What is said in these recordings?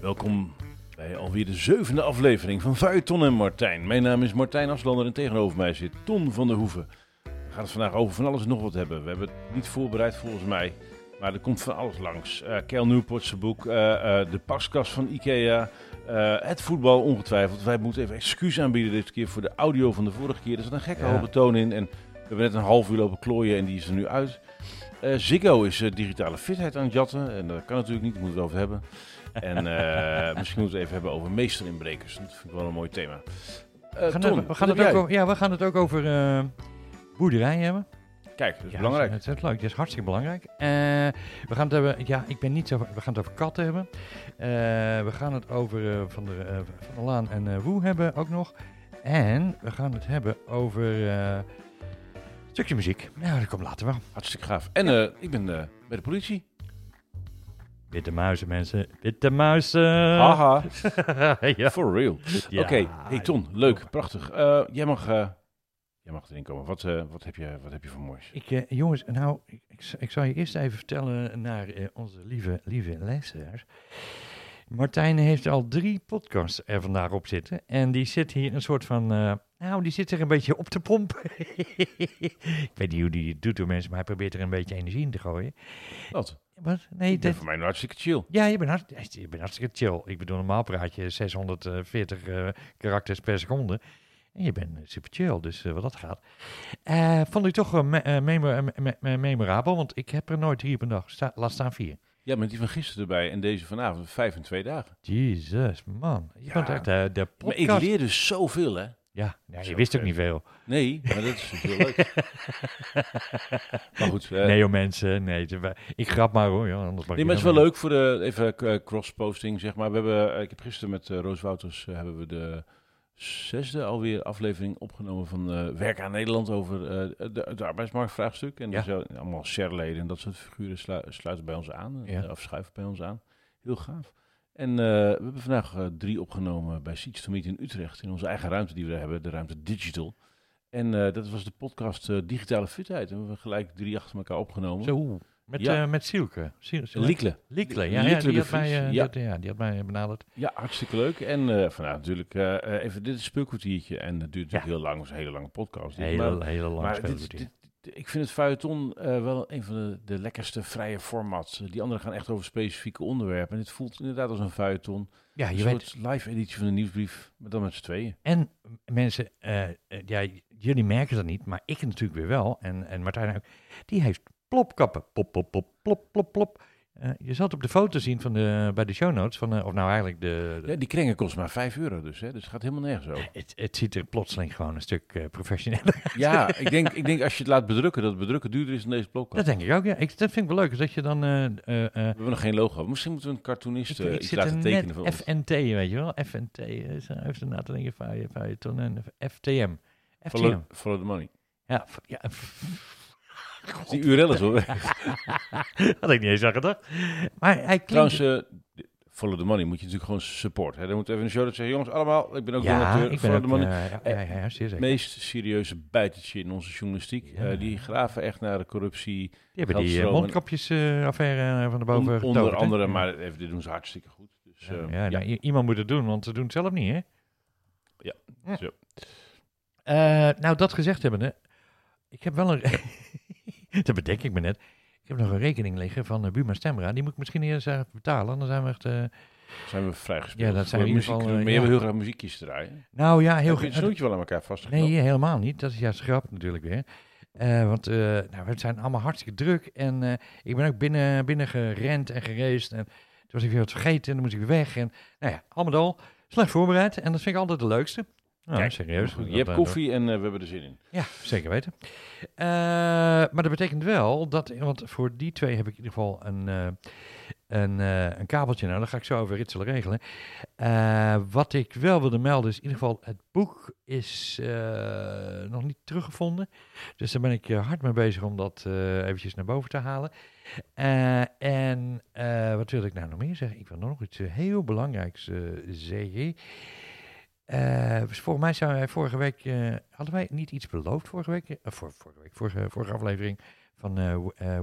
Welkom bij alweer de zevende aflevering van Vuitton en Martijn. Mijn naam is Martijn Aslander en tegenover mij zit Ton van der Hoeven. We gaan het vandaag over van alles en nog wat hebben. We hebben het niet voorbereid volgens mij, maar er komt van alles langs. Uh, Kel Newport's boek, uh, uh, de paskast van Ikea, het voetbal ongetwijfeld. Wij moeten even excuus aanbieden dit keer voor de audio van de vorige keer. Er zat een gekke Ja. hoge toon in en we hebben net een half uur lopen klooien en die is er nu uit. Eh, Ziggo is eh, digitale fitheid aan het jatten en dat kan natuurlijk niet, daar moeten we het over hebben. En eh, misschien moeten we het even hebben over meesterinbrekers. Dat vind ik wel een mooi thema. Eh, We gaan, het, we, gaan het ook over, ja, we gaan het ook over eh boerderij hebben. Kijk, dat is Ja, belangrijk. Dat is, leuk, dat is hartstikke belangrijk. Eh, we gaan het hebben, ja, ik ben niet zo, we gaan het over katten hebben. Eh, we gaan het over eh, van, de, van der Laan en Woe hebben ook nog. En we gaan het hebben over een stukje muziek. Nou, dat komt later wel. Hartstikke gaaf. En ik ben bij de politie. Witte muizen, mensen. Witte muizen. Haha, ja. for real. Ja. Oké, hey Ton, leuk, prachtig. Jij, mag, jij mag erin komen. Wat, eh, wat, heb, je, wat heb je voor moois? Ik, eh, jongens, nou, ik, ik, zal je eerst even vertellen naar eh, onze lieve, lieve luisteraars. Martijn heeft al drie podcasts er vandaag op zitten. En die zit hier een soort van, nou, die zit er een beetje op te pompen. ik weet niet hoe die het doet door mensen, maar hij probeert er een beetje energie in te gooien. Wat? Wat? Nee, Ik ben dat, voor mij nou hartstikke chill. ja, je bent, hart, je bent hartstikke chill. Ik bedoel, normaal praat je 640 eh, karakters per seconde. En je bent eh, super chill, dus eh, wat dat gaat. Eh, vond ik toch memorabel, want ik heb er nooit drie op een dag. Sta, laat staan vier. Ja, met die van gisteren erbij en deze vanavond. Vijf in twee dagen. Jezus, man. Je Ja. bent echt de Maar ik leer dus zoveel, hè? Ja, je wist ook niet veel. Nee, maar dat is heel leuk. maar goed. nee, joh, mensen. Nee, ik grap maar hoor. Anders mag Nee, maar het is wel leuk voor de even cross-posting, zeg maar. We hebben, ik heb gisteren met Roos Wouters hebben we de zesde alweer aflevering opgenomen van eh Werk aan Nederland over eh de, het arbeidsmarktvraagstuk. En Ja. er zijn allemaal shareleden en dat soort figuren slu- sluiten bij ons aan, eh, Ja. of schuiven bij ons aan. Heel gaaf. En eh, we hebben vandaag eh, drie opgenomen bij Seats to Meet in Utrecht, in onze eigen ruimte die we hebben, de ruimte Digital. En eh, dat was de podcast eh, Digitale Fitheid. En we hebben gelijk drie achter elkaar opgenomen. Zo, met, Ja. eh, met Sielke. Siel, Siel- Liekle. Liekle, ja, Liekle ja, die had mij, eh, die ja. had- ja, die had mij benaderd. Ja, hartstikke leuk. En vanuit natuurlijk even dit is een speelkwartiertje. En dat duurt natuurlijk heel lang, het is een hele lange podcast. dit. Hele, maar hele lang maar speelde dit, die. dit- dit- ik vind het feuilleton wel een van de, de lekkerste vrije formats. Die andere gaan echt over specifieke onderwerpen. En dit voelt inderdaad als een feuilleton. Ja, Een je weet, soort live editie van de nieuwsbrief, maar dan met z'n tweeën. En mensen, ja, jullie merken dat niet, maar ik natuurlijk weer wel. En, en Martijn ook. Die heeft plopkappen. Plop, plop, plop, plop, plop, plop. Eh, je zal het op de foto zien van de, bij de show notes. Van, eh, of nou eigenlijk de... de- Ja, die kringen kost maar 5 euro dus, hè? dus het gaat helemaal nergens over. het, het ziet er plotseling gewoon een stuk eh, professioneler uit. Ja, ik denk, ik denk als je het laat bedrukken, dat het bedrukken duurder is dan deze blok. Dat denk ik ook, ja. Ik, dat vind ik wel leuk. is dat je dan... We hebben nog geen logo. Misschien moeten we een cartoonist ik, ik iets laten tekenen voor ons. FNT, weet je wel. FNT. is even na te denken. FTM. FTM. Follow, follow the money. Ja, f- Die URL is wel weg. Had ik niet eens aan gedacht. Maar hij klinkt... Trouwens, eh, Follow the Money moet je natuurlijk gewoon support. Hè? Dan moet even de show dat zeggen, jongens, allemaal, ik ben ook ja, donateur. ik ben Follow ook, the Money. eh, ja, ja, ja, zeker. meest serieuze bijtetje in onze journalistiek. Ja. Eh, die graven echt naar de corruptie. Die hebben die mondkapjesaffaire van de boven On- onder andere, maar even, dit doen ze hartstikke goed. Dus, Ja, nou, iemand moet het doen, want ze doen het zelf niet, hè? Ja, zo. Nou, dat gezegd hebbende, ik heb wel een... dat bedenk ik me net. Ik heb nog een rekening liggen van uh, Buma Stemra. Die moet ik misschien eerst even betalen, dan zijn we echt... eh, zijn we vrijgespeeld. Ja, dat zijn we in ieder muziek, geval, eh, Maar je ja. wil heel graag muziekjes draaien. Nou ja, heel Heb je graag. snoetje wel aan elkaar vastgeknopt? Nee, helemaal niet. Dat is juist grap natuurlijk weer. Eh, want eh, nou, we zijn allemaal hartstikke druk. En eh, ik ben ook binnen, binnen gerend en gereisd. En toen was ik weer wat vergeten en dan moest ik weer weg. En nou ja, allemaal al slecht voorbereid. En dat vind ik altijd de leukste. Nou, Kijk, serieus. Je hebt koffie en eh, we hebben er zin in. Ja, zeker weten. Eh, maar dat betekent wel dat, want voor die twee heb ik in ieder geval een, eh, een, een kabeltje. Nou, dat ga ik zo over ritselen regelen. Wat ik wel wilde melden is in ieder geval, het boek is nog niet teruggevonden. Dus daar ben ik hard mee bezig om dat eventjes naar boven te halen. En wat wil ik nou nog meer zeggen? Ik wil nog iets heel belangrijks zeggen. Dus volgens mij zijn wij vorige week, eh, hadden wij niet iets beloofd vorige week? Eh, voor, vorige week, vorige, vorige aflevering van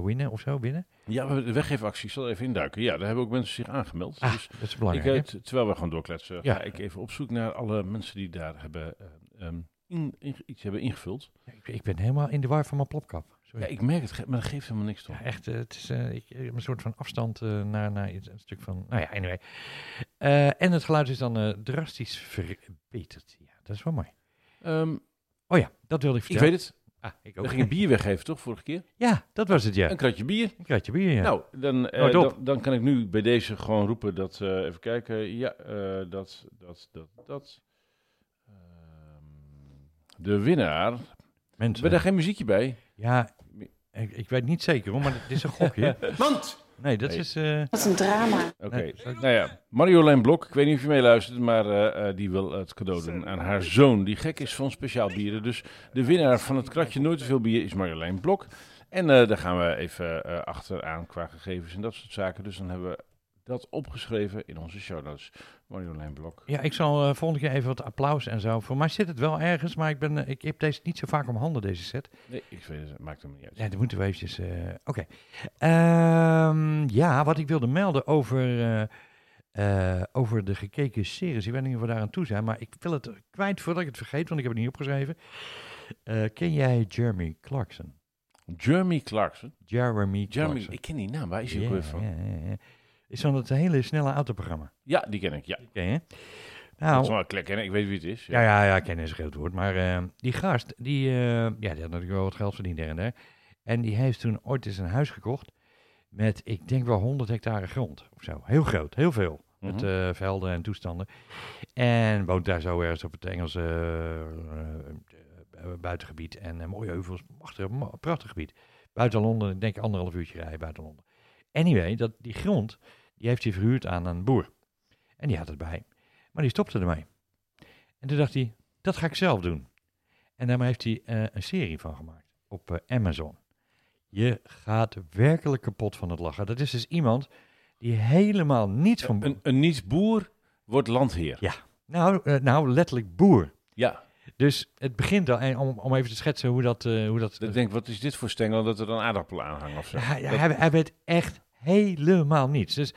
winnen of zo, winnen? Ja, de weggeefactie. Ik zal even induiken. Ja, daar hebben ook mensen zich aangemeld. Ah, dus dat is ik, belangrijk. t- terwijl we gaan doorkletsen, Ja. ga ik even op zoek naar alle mensen die daar hebben, eh, ehm, in, in- iets hebben ingevuld. Ja, ik, ik ben helemaal in de war van mijn plopkap. Sorry. Ja, ik merk het, maar dat geeft helemaal niks toch. Ja, echt, eh, het is eh, ik, ik heb een soort van afstand eh, naar, naar iets, een stuk van, nou ja, anyway. Eh, en het geluid is dan eh, drastisch verbeterd. Ja, dat is wel mooi. Ehm, Oh ja, dat wilde ik ik vertellen. weet het. Ah, ik We ook. gingen bier weggeven, toch, vorige keer? Ja, dat was het, ja. Een kratje bier. Een kratje bier, ja. Nou, dan, eh, dan, dan kan ik nu bij deze gewoon roepen dat, eh, even kijken, ja, eh, dat, dat, dat, dat. Ehm, de winnaar. We Mensen, hebben daar geen muziekje bij. Ja, ik, ik weet niet zeker hoor, maar dit is een gokje. Mand! Nee, dat Nee. is... eh, Wat een drama. Oké, Nee, zou ik- nou ja, Marjolein Blok, ik weet niet of je meeluistert, maar eh, eh, die wil het cadeau doen aan haar zoon, die gek is van speciaal bieren. Dus de winnaar van het kratje Nooit te veel bier is Marjolein Blok. En eh, daar gaan we even eh, achteraan qua gegevens en dat soort zaken. Dus dan hebben we dat opgeschreven in onze show notes. Marjolein Blok. ja, ik zal eh, volgende keer even wat applaus en zo. Voor mij zit het wel ergens, maar ik, ben, eh, ik heb deze niet zo vaak om handen, deze set. Nee, ik weet het, maakt hem niet uit. Ja, dan moeten we eventjes... eh, Oké. Ehm, ja, wat ik wilde melden over, over de gekeken series. Ik weet niet of we daar aan toe zijn, maar ik wil het kwijt voordat ik het vergeet, want ik heb het niet opgeschreven. Ken jij Jeremy Clarkson? Jeremy Clarkson. Jeremy Jeremy, Clarkson. ik ken die naam, waar is hij ook weer van? ja, ja, ja. Is van het hele snelle autoprogramma. Ja, die ken ik, ja. Ken je? Dat Nou, is wel een kennen, ik weet wie het is. Ja, ja, ja, kennen is een groot woord. Maar eh, die gast, die, eh, ja, die had natuurlijk wel wat geld verdiend her en der. En die heeft toen ooit eens een huis gekocht met, ik denk wel 100 hectare grond of zo. Heel groot, heel veel. Met Mhm. eh, velden en toestanden. En woont daar zo ergens op het Engelse buitengebied. En mooie heuvels, machtig, ma- prachtig gebied. Buiten Londen, ik denk anderhalf uurtje rijden buiten Londen. Anyway, dat, die grond, die heeft hij verhuurd aan een boer. En die had het bij. Maar die stopte ermee. En toen dacht hij, dat ga ik zelf doen. En daarmee heeft hij eh, een serie van gemaakt op eh, Amazon. Je gaat werkelijk kapot van het lachen. Dat is dus iemand die helemaal niets van... Een, een niet-boer wordt landheer. Ja. Nou, eh, nou, letterlijk boer. Ja, Dus het begint al, en om, om even te schetsen hoe dat... hoe dat ik denk, wat is dit voor stengel dat er dan aardappelen aan hangen of zo? hij, Dat- hij, hij weet echt helemaal niets. Dus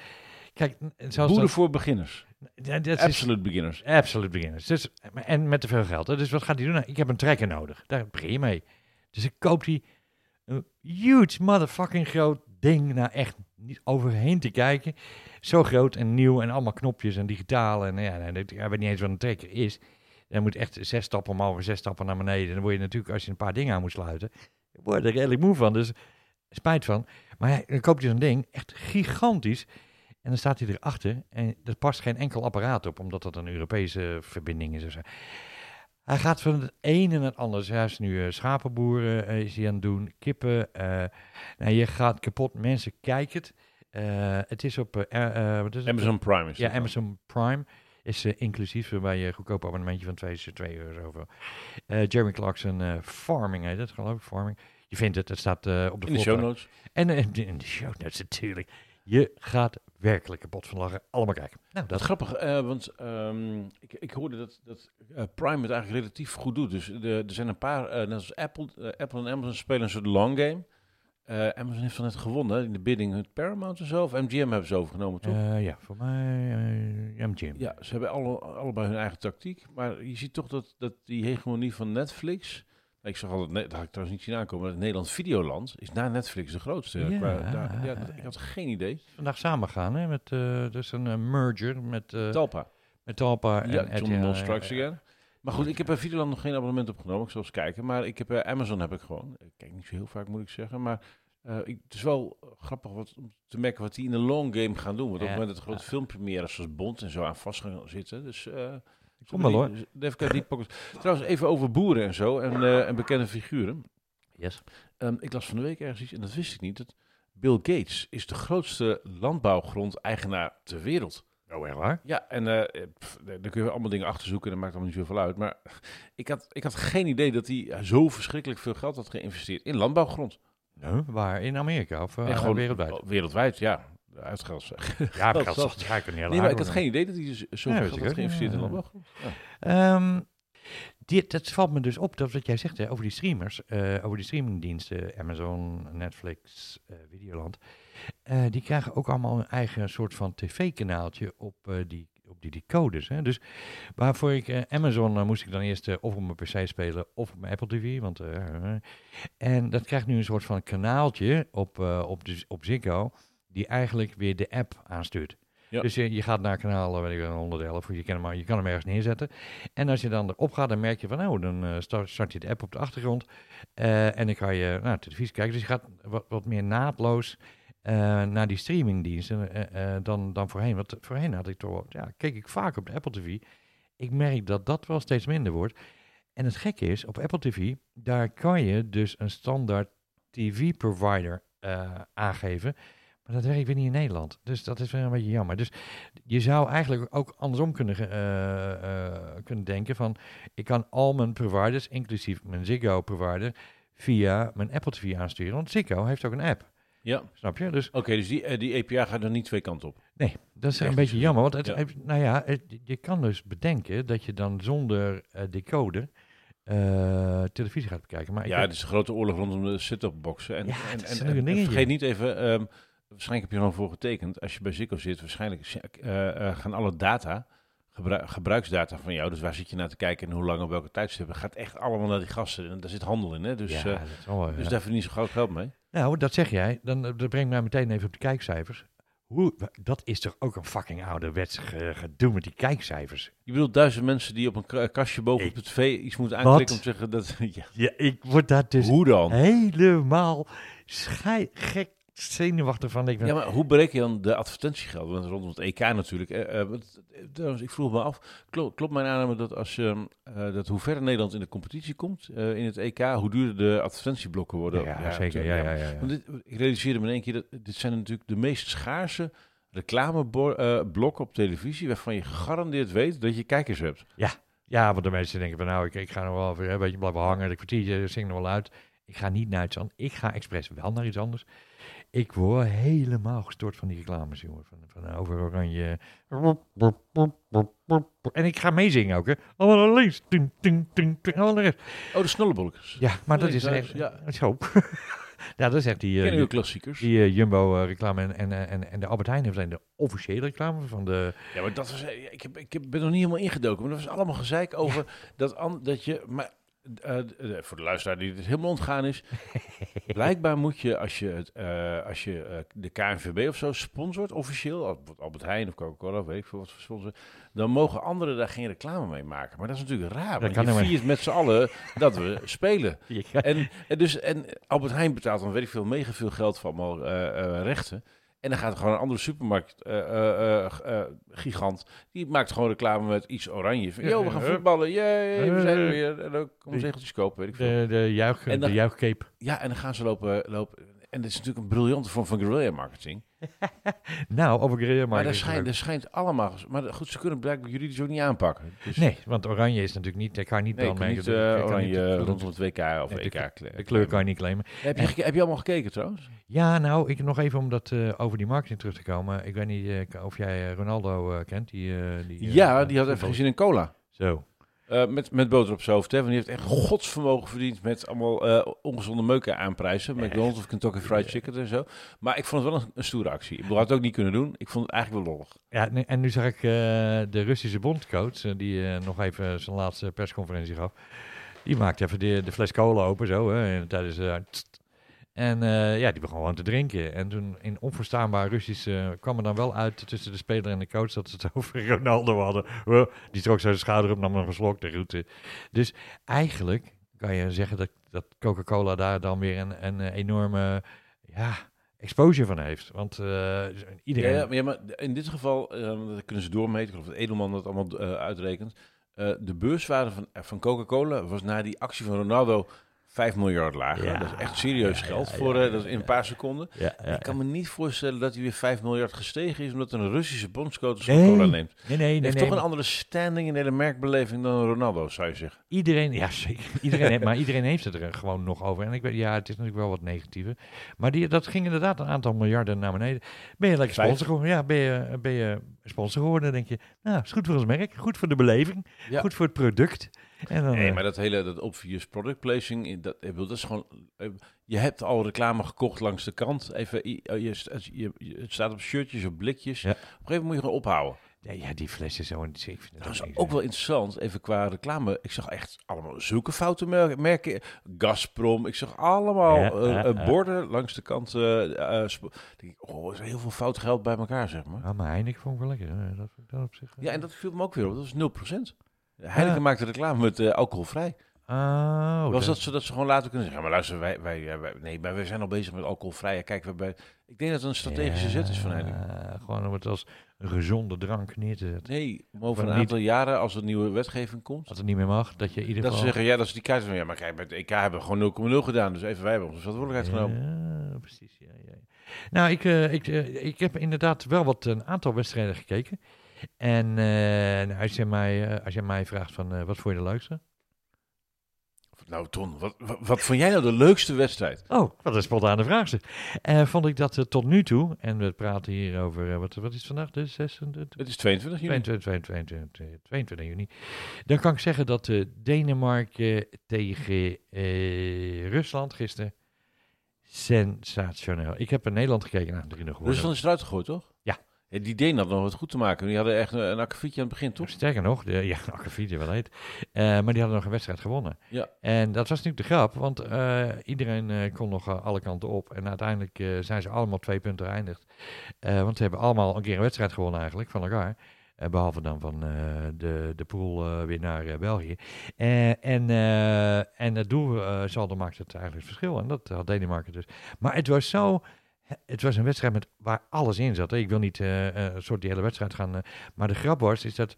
kijk, zoals Boeren dat, voor beginners. Ja, dat is- Absolute beginners. Absoluut beginners. Dus, en met te veel geld. Hè. Dus wat gaat hij doen? Nou, ik heb een trekker nodig. Daar begin je mee. Dus ik koop die een huge motherfucking groot ding. Nou echt niet overheen te kijken. Zo groot en nieuw en allemaal knopjes en digitaal. En ja, ik weet niet eens wat een trekker is. Dan moet echt zes stappen omhoog en zes stappen naar beneden. Dan word je natuurlijk, als je een paar dingen aan moet sluiten, word je er redelijk moe van. Dus spijt van. Maar ja, dan koop je zo'n ding, echt gigantisch. En dan staat hij erachter en er past geen enkel apparaat op, omdat dat een Europese verbinding is. of zo. Hij gaat van het ene naar het andere. Hij is nu eh, schapenboeren eh, is hij aan het doen, kippen. eh nou, je gaat kapot, mensen kijken het. Het is op wat is het? Amazon Prime is Ja, dat dan. Amazon Prime is inclusief waarbij je een goedkoop abonnementje van 2 2 euro Jeremy Clarkson Farming heet het, geloof ik, Farming. Je vindt het, het staat eh, op de In de show notes. En eh, in de show notes natuurlijk. Je gaat werkelijk kapot van lachen. Allemaal kijken. Nou, Dat is grappig, eh, want ehm, ik, ik hoorde dat, dat Prime het eigenlijk relatief goed doet. Dus de, er zijn een paar, net als Apple, Apple en Amazon spelen een soort long game. Amazon heeft van net gewonnen hè, in de bidding met Paramount en zo. Of MGM hebben ze overgenomen, toch? Ja, voor mij MGM. Ja, ze hebben alle, allebei hun eigen tactiek. Maar je ziet toch dat, dat die hegemonie van Netflix... Ik zag altijd, nee, dat had ik trouwens niet zien aankomen, maar Nederland Videoland is na Netflix de grootste. Ja. Qua- daar- ja, dat- ik had geen idee. Vandaag samen gaan, hè, met uh, dus een uh, merger met, uh, Talpa. met Talpa Ja, en John RTL, Mol eh, again. Maar goed, ik heb bij Videoland nog geen abonnement opgenomen. Ik zal eens kijken. Maar ik heb eh, Amazon heb ik gewoon. Ik kijk niet zo heel vaak, moet ik zeggen. Maar eh, ik, het is wel grappig wat, om te merken wat die in de long game gaan doen. Want op Ja, het moment dat grote ja. filmpremières zoals Bond en zo aan vast gaan zitten. Dus eh Kom wel, hoor. Kijken, die pockets. Trouwens, even over boeren en zo. En, eh, en bekende figuren. Yes. Ehm, ik las van de week ergens iets, en dat wist ik niet. Dat Bill Gates is de grootste landbouwgrondeigenaar ter wereld. Oh, echt waar? Ja, en eh, pff, daar kun je allemaal dingen achter zoeken. Dat maakt allemaal niet zoveel uit. Maar ik had, ik had geen idee dat hij zo verschrikkelijk veel geld had geïnvesteerd in landbouwgrond. Nee, waar? In Amerika of uh, En gewoon wereldwijd? Wereldwijd, ja. Uitgeld zeg. Ja, Dat dat ga ik er niet Nee, maar ik had geen idee dat hij zoveel Ja, geld weet ik had ook. geïnvesteerd in Ja. landbouw. Ehm, dit, dat valt me dus op, dat wat jij zegt hè, over die streamers, eh, over die streamingdiensten, Amazon, Netflix, eh, Videoland. eh, die krijgen ook allemaal een eigen soort van tv-kanaaltje op, eh, die, op die decoders. Hè. Dus waarvoor ik Amazon moest ik dan eerst of op mijn PC spelen of op mijn Apple TV. Want, eh, en dat krijgt nu een soort van kanaaltje op, eh, op, de, op Ziggo, die eigenlijk weer de app aanstuurt. Ja. Dus je, je gaat naar kanaal eh, weet ik, wel, 111, of je kan, hem, maar- je kan hem ergens neerzetten. En als je dan erop gaat, dan merk je van, oh, dan eh, start, start je de app op de achtergrond. Eh, en dan kan je naar televisie kijken. Dus je gaat wat, wat meer naadloos naar die streamingdiensten dan, dan voorheen. Want voorheen had ik toch, ja, keek ik vaak op de Apple TV. Ik merk dat dat wel steeds minder wordt. En het gekke is, op Apple TV, daar kan je dus een standaard TV-provider aangeven. Maar dat werkt weer niet in Nederland. Dus dat is wel een beetje jammer. Dus je zou eigenlijk ook andersom kunnen, eh, eh, kunnen denken van... ik kan al mijn providers, inclusief mijn Ziggo-provider... via mijn Apple TV aansturen. Want Ziggo heeft ook een app, Ja, snap je? Dus oké, dus die, eh, die API gaat er niet twee kanten op. nee, dat is een beetje jammer. Want het, ja. heeft- nou ja, het- je kan dus bedenken dat je dan zonder eh, decoder... televisie gaat bekijken. Maar Ja, het is een grote oorlog rondom de sit-top boxen. En, Ja, en, en, en vergeet niet even, ehm, waarschijnlijk heb je er gewoon voor getekend. Als je bij Ziggo zit, waarschijnlijk eh, eh, gaan alle data, gebru- gebruiksdata van jou, dus waar zit je naar te kijken en hoe lang op welke tijdstippen, gaat echt allemaal naar die gasten. En daar zit handel in, hè? Dus, ja, eh, dat wel, dus ja. daar verdien je zo groot geld mee. Nou, dat zeg jij. Dan dat brengt mij meteen even op de kijkcijfers. Hoe, dat is toch ook een fucking ouderwets ge- gedoe met die kijkcijfers. Je bedoelt duizend mensen die op een kastje boven op de tv iets moeten aanklikken Wat? om te zeggen dat... ja, Ja, ik word daar dus hoe dan? helemaal gek zenuwachtig van. Ik, Ja, maar hoe bereken je dan de advertentiegelden? Want rondom het EK natuurlijk. eh, eh, ik vroeg me af, klopt, klopt mijn aanname dat, als, ehm, eh, dat hoe verder Nederland in de competitie komt in het EK, hoe duurder de advertentieblokken worden? ja, zeker. Ja, ja, ja, ja. Want dit, ik realiseerde me in één keer dat dit zijn natuurlijk de meest schaarse reclameblokken op televisie, waarvan je gegarandeerd weet dat je kijkers hebt. Ja, want de mensen denken van nou, ik, ik ga nog wel even een beetje blijven hangen. De kwartiertje zing nog wel uit. Ik ga niet naar iets anders. Ik ga expres wel naar iets anders. Ik word helemaal gestort van die reclames, jongen. Van, van eh, over oranje. En ik ga meezingen ook, hè. Allemaal naar links. Ting, ting, ting, ting. Allemaal naar rechts. Oh, de snollebolletjes. Ja, maar dat is echt... ja. Zo. ja, dat is echt die... eh, klassiekers? die eh, Jumbo-reclame en, en, en, en de Albert Heijn alleen de officiële reclame van de... Ja, maar dat was, ik, heb, ik ben nog niet helemaal ingedoken. Maar dat was allemaal gezeik over dat, dat je. Maar, eh, eh, voor de luisteraar die het helemaal ontgaan is. blijkbaar moet je, als je, het, eh, als je de KNVB of zo sponsort, officieel, Al- Albert Heijn of Coca-Cola, weet ik veel wat voor sponsor, dan mogen anderen daar geen reclame mee maken. Maar dat is natuurlijk raar. want kan je viert met z'n allen dat we spelen. En, en, dus, en Albert Heijn betaalt dan weet ik veel, mega veel geld voor allemaal rechten. En dan gaat er gewoon een andere supermarkt, eh, eh, eh, gigant, die maakt gewoon reclame met iets oranje. Van, yo, we gaan voetballen, jee, we zijn er weer. En dan komen zegeltjes kopen, weet ik veel. De, de, juich, En dan- de juichcape. Ja, en dan gaan ze lopen, lopen. En dat is natuurlijk een briljante vorm van guerrilla marketing. Nou, over guerrilla Maar er marketing schijnt, er schijnt allemaal... Maar goed, ze kunnen blijkbaar juridisch ook niet aanpakken. Dus, Nee, want oranje is natuurlijk niet, ik kan niet nee dan mee- niet eh, oranje niet- rondom het WK of Nee, de EK. De kleur kan je niet claimen. Heb je, heb je allemaal gekeken trouwens? Ja, nou, ik nog even om dat eh, over die marketing terug te komen. Ik weet niet eh, of jij Ronaldo kent. Die, die, Ja, die had even gezien in cola. Zo. Eh, met, met boter op zijn hoofd. Hè? Want die heeft echt godsvermogen verdiend met allemaal eh, ongezonde meuken aanprijzen. McDonald's of Kentucky Fried Chicken en zo. Maar ik vond het wel een, een stoere actie. Ik had het ook niet kunnen doen. Ik vond het eigenlijk wel lollig. Ja, nee, en nu zag ik eh, de Russische bondcoach, die nog even zijn laatste persconferentie gaf. Die maakte even de, de fles cola open zo, hè, en tijdens... en eh, ja, die begon gewoon te drinken. En toen in onverstaanbaar Russisch eh, kwam er dan wel uit tussen de speler en de coach dat ze het over Ronaldo hadden. Die trok zijn schouder op, nam een slok route. Dus eigenlijk kan je zeggen dat, dat Coca-Cola daar dan weer een, een eh, enorme ja, exposure van heeft. Want eh, iedereen... Ja, maar, in dit geval kunnen ze doormeten. Geloof dat Edelman dat allemaal uitrekent. De beurswaarde van, van Coca-Cola was na die actie van Ronaldo 5 miljard lager. Ja, dat is echt serieus ja, geld ja, voor eh, dat is in een paar seconden. Ik kan me niet voorstellen dat hij weer 5 miljard gestegen is omdat een Russische bondscoach Nee. cola neemt. Nee, nee, nee. Heeft nee, toch een andere standing in de hele merkbeleving dan Ronaldo, zou je zeggen. Iedereen, ja zeker. Iedereen heeft, maar iedereen heeft het er gewoon nog over. En ik weet, ja, het is natuurlijk wel wat negatiever. Maar die, dat ging inderdaad een aantal miljarden naar beneden. Ben je lekker sponsor geworden? Ja, ben je, ben je sponsor geworden? Dan denk je, nou, is goed voor ons merk, goed voor de beleving, goed voor het product. En dan, Nee, eh, maar dat hele dat obvious product placing, dat, dat is gewoon. eh, Je hebt al reclame gekocht langs de kant. Even, oh, je, je, staat op shirtjes, op blikjes. Ja. Op een gegeven moment moet je gewoon ophouden. nee, ja, die flessen zo. Ik vind het Dat is ook wel interessant, even qua reclame. Ik zag echt allemaal zulke foute mer- merken. Gazprom, ik zag allemaal Ja, eh, ja, ja. borden langs de kant. denk ik, oh, is heel veel fout geld bij elkaar, zeg maar. Ah, maar Heineken vond ik wel lekker. Dat, op zich. Ja, en dat viel me ook weer op. Dat was 0%. Heineken maakte reclame met eh, alcoholvrij. Ah, Was dat zodat ze gewoon later kunnen zeggen, ja, maar luister, wij, wij, nee, maar wij zijn al bezig met alcoholvrij. Kijk, we bij, ik denk dat het een strategische zet is van Heineken. Gewoon om het als een gezonde drank neer te zetten. Nee, over een niet- aantal jaren, als er nieuwe wetgeving komt, Als het niet meer mag, dat je ieder dat ze zeggen, ja, dat is die keizer van, ja, maar kijk, bij het EK hebben we gewoon 0,0 gedaan, dus even wij hebben onze verantwoordelijkheid genomen. Ja, precies. Ja, ja. ja. Nou, ik, eh, ik, eh, ik heb inderdaad wel wat een aantal wedstrijden gekeken. En eh, nou, als, je mij, eh, als je mij vraagt van eh, wat vond je de leukste? Nou, Ton, wat, wat, wat vond jij nou de leukste wedstrijd? Oh, wat een spontane vraag. zeg. Vond ik dat tot nu toe, en we praten hier over, wat, wat is het vandaag? De 26, Het is 22 juni. 22, 22, 22 juni. Dan kan ik zeggen dat Denemarken tegen Rusland gisteren sensationeel. Ik heb in Nederland gekeken naar 3-0 geworden. Rusland is eruit gegooid, toch? Ja. Die Deen had nog wat goed te maken. Die hadden echt een, een akkefietje aan het begin, toch? Sterker nog, de, ja, Akkefietje wel heet. Eh, maar die hadden nog een wedstrijd gewonnen. Ja. En dat was natuurlijk de grap, want eh, iedereen eh, kon nog alle kanten op. En uiteindelijk zijn ze allemaal twee punten geëindigd. Want ze hebben allemaal een keer een wedstrijd gewonnen eigenlijk van elkaar. Eh, behalve dan van de, de pool weer naar België. En, en het doelsaldo maakte het eigenlijk verschil. En dat had Denemarken dus. Maar het was zo... Het was een wedstrijd met, waar alles in zat. Ik wil niet eh, eh, een soort die hele wedstrijd gaan... eh, maar de grap was, is dat...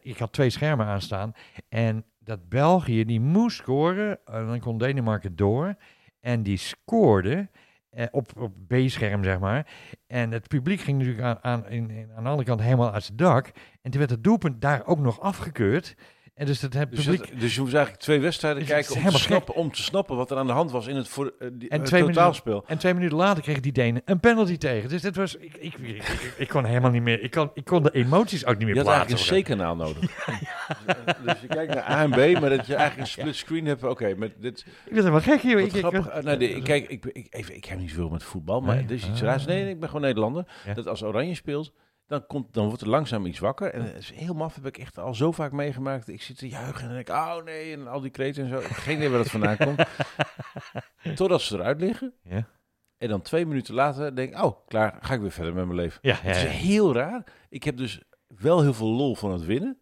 ik had twee schermen aanstaan. En dat België, die moest scoren. En dan kon Denemarken door. En die scoorde op, op B-scherm, zeg maar. En het publiek ging natuurlijk aan, aan, in, in- aan de andere kant helemaal uit het dak. En toen werd het doelpunt daar ook nog afgekeurd. En dus het, het Dus, publiek... dat- dus je moest eigenlijk twee wedstrijden Het kijken om te, snappen, om te snappen wat er aan de hand was in het, voor, eh, die, En het twee minuten- totaalspel. En twee minuten later kregen die Denen een penalty tegen. Dus dit was... Ik, ik, ik, ik- ik kon helemaal niet meer... Ik kon, ik kon de emoties ook niet meer Je had plaatsen. eigenlijk een C-kanaal nodig. dus je kijkt naar A en B, maar dat je eigenlijk een split screen hebt. Oké, met dit... Ik werd helemaal gek hier. Ik, ik, grappig. eh, nou, de- kijk, ik, ik, even, ik heb niet zoveel met voetbal, maar Nee? er is iets Ah. raars. Nee, nee, ik ben gewoon Nederlander. Ja. Dat als Oranje speelt, dan, komt, dan wordt er langzaam iets wakker. En het is heel maf, heb ik echt al zo vaak meegemaakt. Ik zit te juichen en dan denk ik, oh nee, en al die kreten en zo. Geen idee waar dat vandaan komt. Totdat ze eruit liggen. Ja. En dan twee minuten later denk ik, oh, klaar, ga ik weer verder met mijn leven. Ja, ja, Het is heel raar. Ik heb dus wel heel veel lol van het winnen.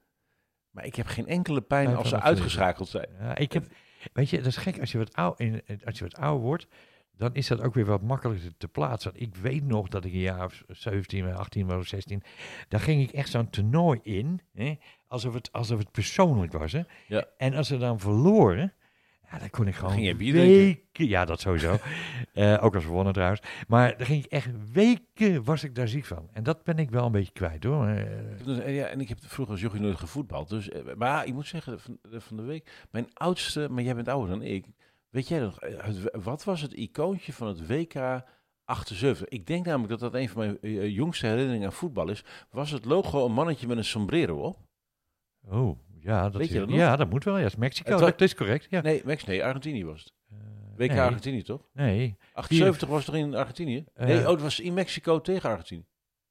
Maar ik heb geen enkele pijn als ze uitgeschakeld zijn. Ja, ik heb, weet je, dat is gek. Als je wat oud, in, als je wat ouder wordt, dan is dat ook weer wat makkelijker te plaatsen. Want ik weet nog dat ik een jaar of 17, 18 was of 16, daar ging ik echt zo'n toernooi in, hè, alsof, het, alsof het persoonlijk was. Hè. Ja. En als ze dan verloren, ja, dan kon ik gewoon ging je weken, ja dat sowieso, Eh, ook als we wonnen trouwens, maar dan ging ik echt weken, was ik daar ziek van. En dat ben ik wel een beetje kwijt hoor. Eh, Dus, eh, Ja, en ik heb vroeger als jochie nooit gevoetbald. Dus, maar ik moet zeggen, van, van de week, mijn oudste, maar jij bent ouder dan ik. Weet jij nog, eh, het- wat was het icoontje van het WK 78? Ik denk namelijk dat dat een van mijn eh, jongste herinneringen aan voetbal is. Was het logo een mannetje met een sombrero op? oh, ja dat, Weet je dat ja, dat moet wel. Ja, is Mexico, Het dat is correct. Ja. Nee, nee, Argentinië was het. Eh, WK nee. Argentinië, toch? Nee, 78 was toch in Argentinië? Eh, nee, oh, het was in Mexico tegen Argentinië.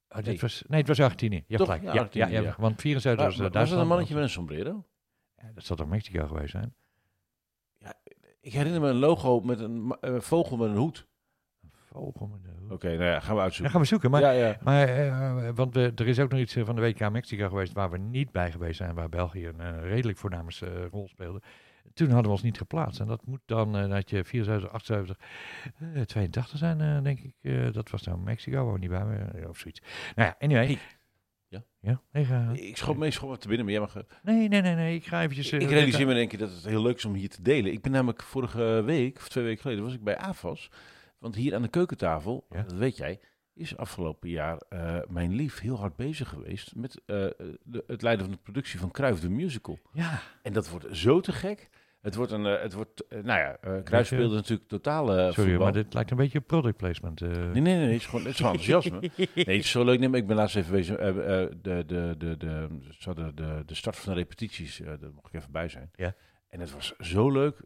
Oh, dit Nee. was, nee, het was Argentinië. Ja, Toch? gelijk. Ja, Ja, ja, Argentinië, ja, ja. want 74 Maar- was, eh, was Duitsland. een mannetje met een sombrero? Ja, dat zal toch Mexico geweest zijn? Ik herinner me een logo met een ma- eh, vogel met een hoed. Een vogel met een hoed. Oké, nou ja, gaan we uitzoeken. gaan we zoeken. Maar, ja, ja. maar eh, want we, er is ook nog iets eh, van de WK Mexico geweest waar we niet bij geweest zijn. Waar België een redelijk voornamens eh, rol speelde. Toen hadden we ons niet geplaatst. En dat moet dan, eh, dat je 74, 78, eh, 82 zijn, eh, denk ik. Dat was dan Mexico, waar we niet bij waren, of zoiets. Nou ja, anyway. Hey, Ja. Ja? Nee, ga. Ik schoot meestal wat te binnen, maar jij mag... eh, Nee, nee, nee, nee. Ik ga eventjes... eh, ik realiseer me in één keer dat het heel leuk is om hier te delen. Ik ben namelijk vorige week, of twee weken geleden, was ik bij AFAS. Want hier aan de keukentafel, Ja. dat weet jij, is afgelopen jaar eh, mijn lief heel hard bezig geweest met eh, de, het leiden van de productie van Kruif de Musical. Ja. En dat wordt zo te gek. Het wordt een, eh, het wordt, eh, nou ja, eh Cruijff Beetje- speelde natuurlijk totaal eh Sorry, voetbal. maar dit lijkt een beetje product placement. eh. Nee, nee, nee, het is gewoon, het is gewoon enthousiasme. Nee, het is zo leuk. Nee, ik ben laatst even eh, eh, de, de, de, de, hadden de, de start van de repetities, eh daar mocht ik even bij zijn. Ja. En het was zo leuk.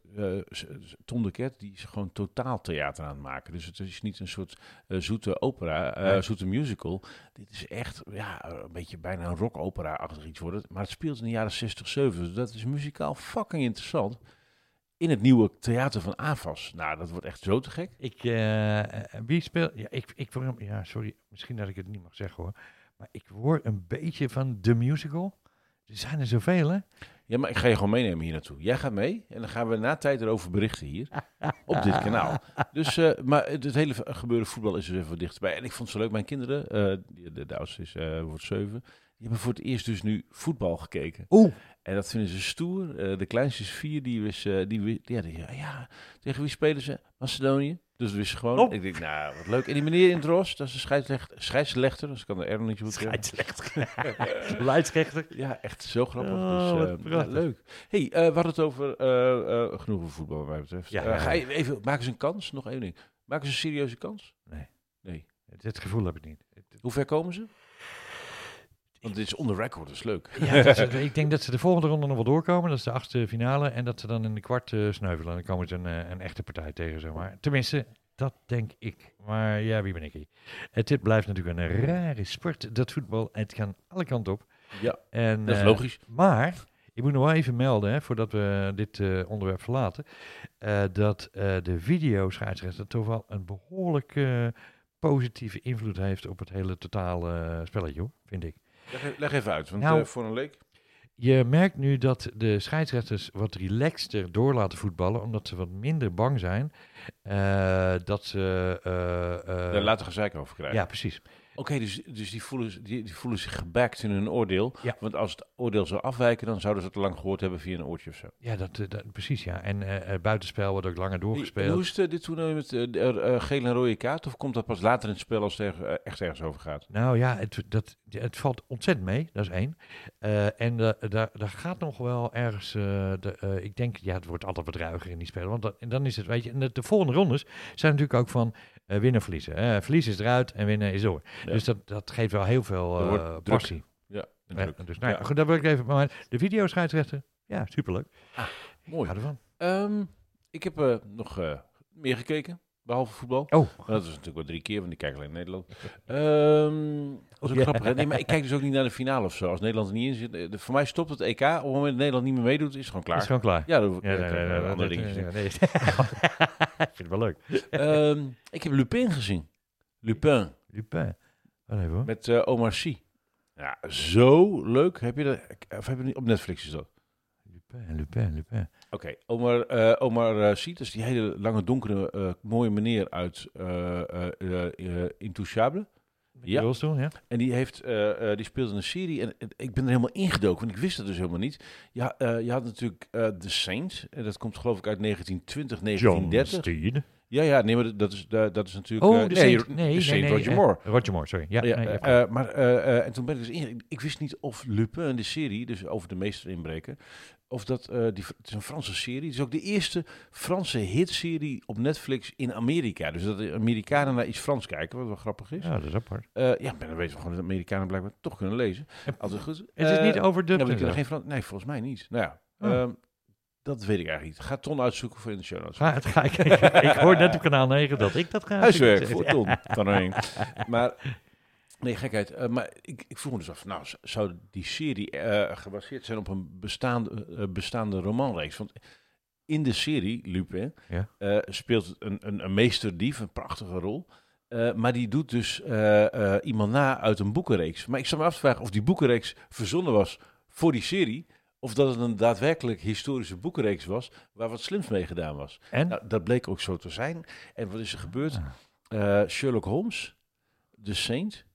S- Tom de Ket, die is gewoon totaal theater aan het maken. Dus het is niet een soort eh, zoete opera, eh, Nee. zoete musical. Dit is echt, ja, een beetje bijna een rock-opera-achtig iets worden. Maar het speelt in de jaren 60, 70. Dus dat is muzikaal fucking interessant. In het nieuwe theater van AFAS. Nou, dat wordt echt zo te gek. Ik, wie speelt... Ja, ik, ik ja, sorry, misschien dat ik het niet mag zeggen hoor. Maar ik word een beetje van de musical. Er zijn er zoveel, hè? Ja, maar ik ga je gewoon meenemen hier naartoe. Jij gaat mee en dan gaan we na tijd erover berichten hier op dit kanaal. Dus, eh, maar het, hele gebeuren voetbal is dus even dichterbij. En ik vond het zo leuk. Mijn kinderen, eh, de, de oudste is, eh, wordt zeven, die hebben voor het eerst dus nu voetbal gekeken. Oeh. En dat vinden ze stoer. De kleinste is vier, die eh, die, ja, die, ja, ja, tegen wie spelen ze? Macedonië. Dus wist gewoon. Oh. Ik denk, nou, wat leuk. En die meneer in het ros, dat is een scheidsrechter, scheidsrechter, dus ik kan de R nog niet zo goed. Scheidsrechter. Leidsrechter. Ja, echt zo grappig. Oh, dus, eh, ja, leuk. hey, we hadden het over eh, genoeg over voetbal, wat mij betreft. Ja, ja, ga je even, maken ze een kans? Nog één ding. Maken ze een serieuze kans? Nee. Nee. Het gevoel heb ik niet. Hoe ver komen ze? Want dit is on the record, dat is leuk. Ja, dat is- ik denk dat ze de volgende ronde nog wel doorkomen. Dat is de achtste finale. En dat ze dan in de kwart eh, sneuvelen. Dan komen ze een, eh, een echte partij tegen, zeg maar. Tenminste, dat denk ik. Maar ja, wie ben ik hier? Het dit blijft natuurlijk een rare sport, dat voetbal. Het kan alle kanten op. Ja, En, dat is eh, logisch. Maar, ik moet nog wel even melden, hè, voordat we dit eh, onderwerp verlaten, eh, dat eh, de videoscheidsrechter toch wel een behoorlijk eh, positieve invloed heeft op het hele totale eh, spelletje, hoor, vind ik. Leg, e- leg even uit, want Nou, eh, voor een leek... Je merkt nu dat de scheidsrechters wat relaxter door laten voetballen, omdat ze wat minder bang zijn eh, dat ze... eh, eh, Daar laten gezeik over krijgen. ja, precies. Oké, dus, dus die, voelen, die, die voelen zich gebackt in hun oordeel. Ja. Want als het oordeel zou afwijken, dan zouden ze het lang gehoord hebben via een oortje of zo. Ja, dat, eh, dat, precies, ja. En het buitenspel wordt ook langer En doorgespeeld. hoe is dit toernooi met eh, gele en rode kaart? Of komt dat pas later in het spel als het er, echt ergens over gaat? Nou ja, het, dat, het valt ontzettend mee, dat is één. En daar, daar gaat nog wel ergens, de, ik denk, ja, het wordt altijd wat ruiger in die spelen. Want dat, en dan is het, weet je, en de, de volgende rondes zijn natuurlijk ook van eh, winnen, verliezen. Eh verliezen is eruit en winnen is door. Ja. Dus dat, dat geeft wel heel veel druk. passie. Ja, dus nou, ja, goed, dat wil ik even. Maar de video scheidsrechter, ja, superleuk. Mooi. Ik hou ervan. Ehm, ik heb eh, nog meer gekeken, behalve voetbal. Oh, dat is natuurlijk wel drie keer, want ik kijk alleen Nederland. Ehm dat is ook Ja. grappig. Hè? Nee, maar ik kijk dus ook niet naar de finale of zo. Als Nederland er niet in zit. eh, de- voor mij stopt het EK. Op het moment dat Nederland niet meer meedoet, is het gewoon klaar. is gewoon klaar. Ja, ja, nee, nee, nee, andere ik vind het wel leuk. Ehm, ik heb Lupin gezien. Lupin. Lupin. Even. Met eh, Omar Sy. Ja, zo leuk. Heb je dat? Of heb je niet op Netflix is dat? Lupin, Lupin, Lupin. Oké, Omar, eh, Omar eh, Sy, dus die hele lange, donkere, eh, mooie meneer uit eh eh eh, eh, Intouchable. Ja. Doen, ja. En die, heeft, eh, eh, die speelde een serie en, en ik ben er helemaal ingedoken, want ik wist het dus helemaal niet. Ja, eh, je had natuurlijk eh The Saint, en dat komt geloof ik uit 1920, 1930. Steen. Ja, ja, nee, maar dat- dat is, dat dat is natuurlijk... Oh, eh, de nee, Saint. Nee, de Saint nee, Roger eh, Moore. Roger Moore, sorry. Ja, Ja, nee, eh, eh, maar eh, eh, en toen ben ik dus in, ik wist niet of Lupin, de serie, dus over de meester inbreken, of dat, eh, die, het is een Franse serie, het is ook de eerste Franse hitserie op Netflix in Amerika. Dus dat de Amerikanen naar iets Frans kijken, wat wel grappig is. ja, dat is apart. Eh, ja, maar dan weten we gewoon dat Amerikanen blijkbaar toch kunnen lezen. Altijd goed. Het is Eh, niet overdubbed. ja, die en kunnen zo. geen Frans. Nee, volgens mij niet. Nou ja, Oh. ehm, dat weet ik eigenlijk niet. Ga Ton uitzoeken voor in de show notes. Het ga ik, ik hoor net op kanaal 9 dat ik dat ga. Huiswerk voor Ton van. Maar, nee, gekheid. Eh, maar ik, ik vroeg me dus af, nou, zou die serie eh, gebaseerd zijn op een bestaande, eh, bestaande romanreeks? Want in de serie, Lupin, Ja. speelt een, een, een meesterdief, een prachtige rol. Maar die doet dus iemand na uit een boekenreeks. Maar ik zou me af te vragen of die boekenreeks verzonnen was voor die serie. Of dat het een daadwerkelijk historische boekenreeks was waar wat slims mee gedaan was. En? Nou, dat bleek ook zo te zijn. En wat is er gebeurd? Ah. Sherlock Holmes, The Saint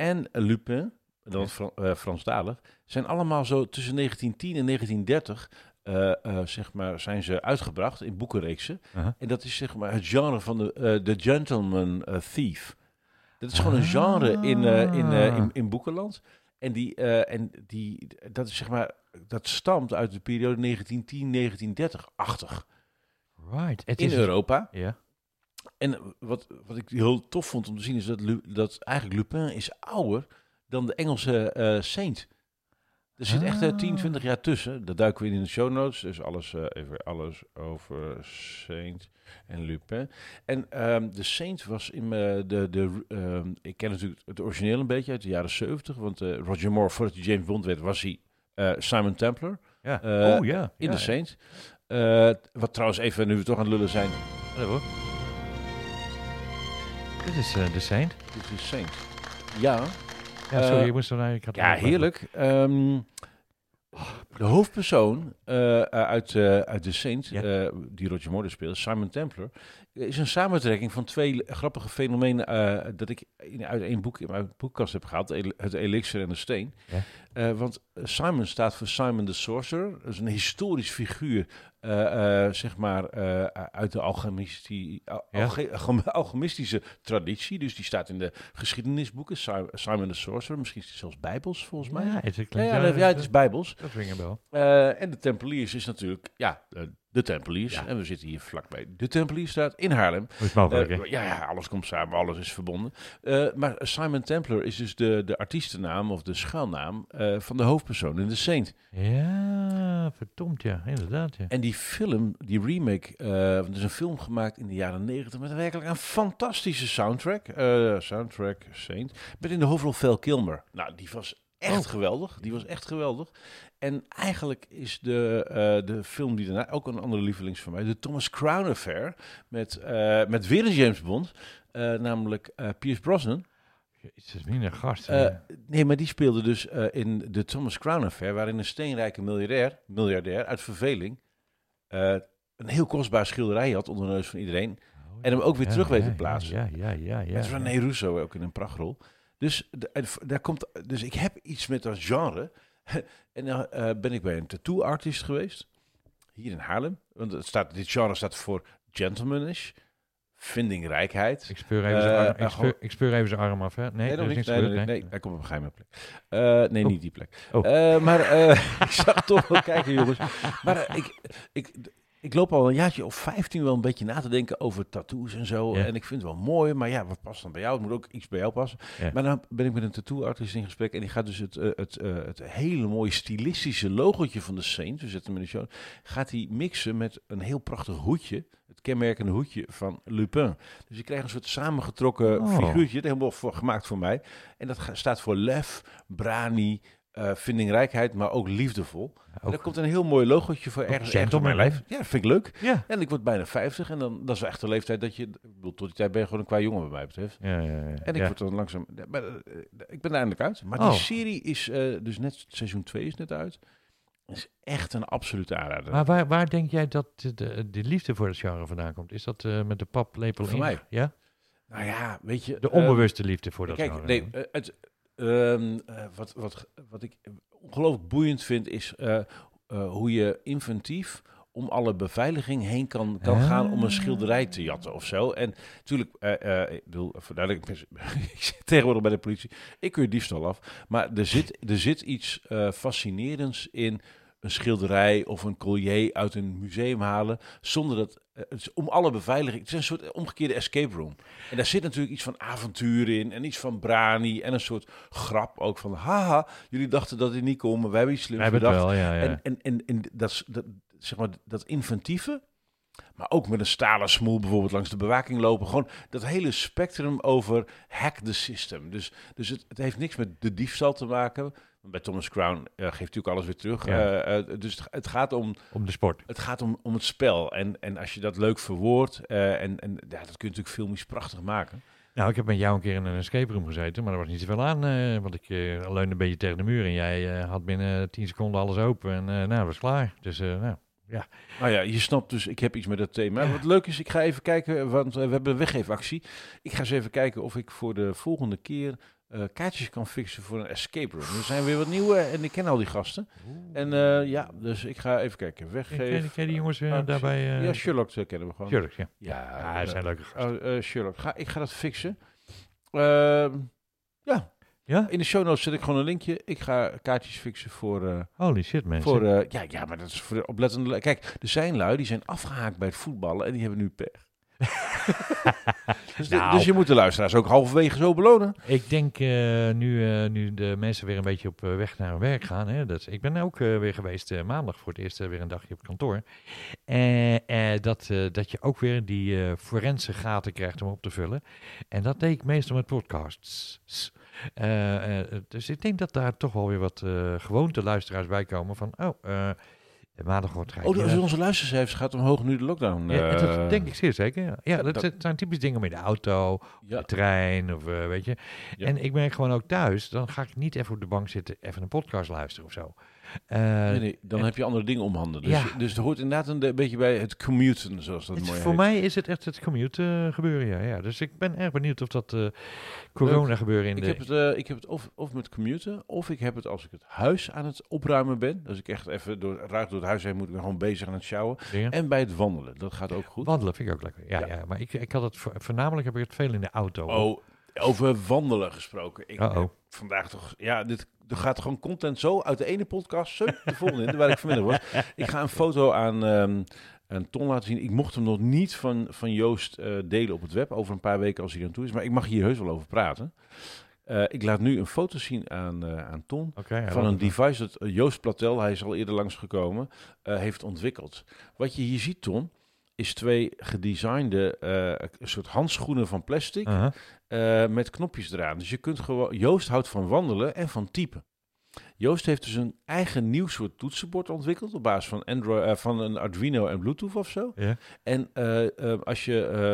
en Lupin, dan Fran uh, Franstalig, zijn allemaal zo tussen 1910 en 1930 uh, uh, zeg maar, zijn ze uitgebracht in boekenreeksen. Uh-huh. En dat is zeg maar het genre van de The Gentleman Thief. Dat is gewoon een genre in, uh, in, uh, in, in boekenland. En, die, en die, dat is zeg maar, dat stamt uit de periode 1910-1930-achtig. Right. Het In is Europa. Ja. En wat, wat ik heel tof vond om te zien is dat, Lu- dat eigenlijk Lupin is ouder dan de Engelse eh, Saint. Er zit echt eh, 10, Ah. 20 jaar tussen. Dat duiken we in in de show notes. Dus alles, eh, even alles over Saint en Lupin. En ehm, de Saint was in eh, de... de ehm, ik ken natuurlijk het origineel een beetje uit de jaren 70. Want eh, Roger Moore, voordat hij James Bond werd, was hij eh, Simon Templar ja. Eh, oh ja. in de Saint. Eh, wat trouwens even, nu we toch aan het lullen zijn, Ja, hoor. Dit is eh, de Saint. dit is Saint. Ja, Ja, sorry, Eh, ik moest er. Ik had Ja, er- heerlijk. Ehm, de hoofdpersoon eh, uit, eh, uit The Saint, Ja. eh, die Roger Moore speelt, Simon Templar, is een samentrekking van twee grappige fenomenen dat ik in, uit één boek in mijn boekkast heb gehaald, het elixir en de steen. Ja. Want Simon staat voor Simon the Sorcerer, dat is een historisch figuur, zeg maar, uit de alchemistie, al- Ja. alge- alchem- alchemistische traditie. Dus die staat in de geschiedenisboeken, Si- Simon the Sorcerer, misschien zelfs bijbels volgens mij. Ja, het Ja, het is bijbels. Dat wel. Eh, en de Tempeliers is natuurlijk, ja, eh, de Tempeliers. Ja. En we zitten hier vlakbij de Tempeliersstraat in Haarlem. Hoe is mogelijk, Eh, ja, ja, alles komt samen, alles is verbonden. Maar Simon Templar is dus de, de artiestennaam of de schuilnaam eh, van de hoofdpersoon in The Saint. Ja, verdomd, ja. Inderdaad, ja. En die film, die remake, want er is een film gemaakt in de jaren negentig met werkelijk een fantastische soundtrack. Soundtrack Saint. Met in de hoofdrol Val Kilmer. Nou, die was echt Oh. geweldig. Die was echt geweldig. En eigenlijk is de, eh, de film die daarna, ook een andere lievelings van mij, de Thomas Crown Affair. Met, eh, met weer een James Bond. eh, namelijk Pierce Brosnan. Het is een gast. Nee, maar die speelde dus in de Thomas Crown Affair, waarin een steenrijke miljardair, miljardair uit verveling een heel kostbaar schilderij had onder de neus van iedereen. Oh, en hem ook weer ja, terug weet te plaatsen. Ja, ja, ja. ja, Met. René Russo ook in een prachtrol. Dus, daar komt, dus ik heb iets met dat genre. en dan eh, ben ik bij een tattoo artist geweest. Hier in Haarlem. Want het staat, dit genre staat voor gentlemanish, vindingrijkheid. Ik speur even zijn arm, eh, ik, speur, ik speur even zijn arm af, hè? Nee, Nee, nog is niks Nee, nee, gebeurd, nee, nee. hij komt op een geheime plek. Eh, nee, Oh. niet die plek. Oh. Maar ik zag toch wel kijken, jongens. Maar ik, ik, ik loop al een jaartje of 15 wel een beetje na te denken over tattoos en zo. Ja. En ik vind het wel mooi, maar ja, wat past dan bij jou? Het moet ook iets bij jou passen. Ja. Maar dan ben ik met een tattoo-artist in gesprek en die gaat dus het, eh, het, eh, het hele mooie stilistische logotje van de Saint, we zetten hem in de show, gaat hij mixen met een heel prachtig hoedje, het kenmerkende hoedje van Lupin. Dus je krijgt een soort samengetrokken Oh. figuurtje, helemaal voor, gemaakt voor mij. En dat staat voor lef, brani, eh, vindingrijkheid, maar ook liefdevol. En Ook- er komt een heel mooi logotje voor ergens, ergens op mijn lijf. Ja, dat vind ik leuk. Ja. En ik word bijna 50 en dan, dat is echt de leeftijd dat je... Ik bedoel, tot die tijd ben je gewoon een qua jongen wat mij betreft. Ja, ja, ja. En ik ja. word dan langzaam... Maar, eh, ik ben eindelijk uit. Maar Oh. die serie is eh, dus net... Seizoen 2 is net uit. is echt een absolute aanrader. Maar waar, waar denk jij dat de, de, de liefde voor het genre vandaan komt? Is dat met de paplepel Voor in? mij. Ja? nou ja, weet je... De onbewuste liefde voor dat Kijk, genre. nee, het, ehm, eh, wat, wat, wat ik ongelooflijk boeiend vind is eh, eh, hoe je inventief om alle beveiliging heen kan, kan Ah. gaan om een schilderij te jatten of zo. En natuurlijk, ik bedoel, voor duidelijk, ik zit tegenwoordig bij de politie, ik je diefstal af. Maar er zit, er zit iets fascinerends in een schilderij of een collier uit een museum halen, zonder dat, eh, het is om alle beveiliging, het is een soort omgekeerde escape room. En daar zit natuurlijk iets van avontuur in en iets van brani en een soort grap ook van, haha, jullie dachten dat dit niet kon, maar wij hebben iets slims bedacht. wel, ja. ja. En, en, en, en dat, dat, zeg maar, dat inventieve, maar ook met een stalen smoel bijvoorbeeld langs de bewaking lopen. Gewoon dat hele spectrum over hack the system. Dus, dus het, het heeft niks met de diefstal te maken. Bij Thomas Crown eh, geeft natuurlijk alles weer terug. Ja. Eh, eh, dus het, gaat om Om de sport. het gaat om, om het spel. En, en als je dat leuk verwoordt, eh, en, en ja, dat kun je natuurlijk filmisch prachtig maken. Nou, ik heb met jou een keer in een escape room gezeten, maar er was niet zoveel aan. want ik eh, leunde een beetje tegen de muur en jij had binnen 10 seconden alles open. En nou, dat was klaar. Dus nou, Nou ja, je snapt dus, ik heb iets met dat thema. Wat leuk is, ik ga even kijken, want we hebben een weggeefactie. Ik ga eens even kijken of ik voor de volgende keer eh, kaartjes kan fixen voor een escape room. Er zijn weer wat nieuwe en ik ken al die gasten. En eh, ja, dus ik ga even kijken. Ken, ken, Weggeven. ken die jongens eh, actie. daarbij? eh Ja, Sherlock kennen we gewoon. Sherlock, ja. Ja, Ja, dat eh, zijn leuke gasten. oh, eh, Sherlock. Ga, ik ga dat fixen. Ehm, ja, Ja? in de show notes zet ik gewoon een linkje. Ik ga kaartjes fixen voor... eh, Holy shit, mensen. voor ja, ja, maar dat is voor de oplettende... Kijk, er zijn lui die zijn afgehaakt bij het voetballen en die hebben nu pech. dus, Nou. dus je moet de luisteraars ook halverwege zo belonen. Ik denk eh, nu, eh, nu de mensen weer een beetje op eh, weg naar hun werk gaan. Hè, dat, ik ben ook weer geweest maandag voor het eerst weer een dagje op kantoor. Dat, dat je ook weer die forense gaten krijgt om op te vullen. En dat deed ik meestal met podcasts. Dus ik denk dat daar toch wel weer wat gewoonte luisteraars bij komen van... Oh, maandag wordt Oh, dus onze luistercijfers gaat omhoog nu de lockdown. ja, eh, dat denk ik zeer zeker. Ja, ja dat, dat- zijn typisch dingen in de auto, Ja, de trein of eh, weet je. En ik merk gewoon ook thuis, dan ga ik niet even op de bank zitten, even een podcast luisteren of zo. Eh, nee, nee, dan heb je andere dingen om handen. Dus, Ja. dus het hoort inderdaad een, een beetje bij het commuten, zoals dat het- mooi voor heet. mij is het echt het commute eh, gebeuren, ja, ja. Dus ik ben erg benieuwd of dat eh, corona gebeuren in Ik de... heb het, ik heb het of, of met commuten, of ik heb het als ik het huis aan het opruimen ben. Dus ik echt even door, ruig door het huis heen moet ik gewoon bezig aan het sjouwen. En bij het wandelen, dat gaat ook goed. Wandelen vind ik ook lekker. Ja, ja. Ja. maar ik, ik had het vo- voornamelijk heb ik het veel in de auto. Oh, over wandelen gesproken. Ik vandaag toch, ja, dit er gaat gewoon content zo uit de ene podcast, zo de volgende in, waar ik vanmiddag was. Ik ga een foto aan, ehm aan Ton laten zien. Ik mocht hem nog niet van, van Joost eh, delen op het web over een paar weken als hij dan toe is, maar ik mag hier heus wel over praten. Eh, ik laat nu een foto zien aan, eh, aan Ton ja, van een device dat Joost Platel, hij is al eerder langsgekomen, heeft ontwikkeld. Wat je hier ziet, Ton, is twee gedesignde een soort handschoenen van plastic Aha. Eh, met knopjes eraan. Dus je kunt gewoon. Joost houdt van wandelen en van typen. Joost heeft dus een eigen nieuw soort toetsenbord ontwikkeld op basis van Android, eh, van een Arduino en Bluetooth of zo. Ja. En eh, als je,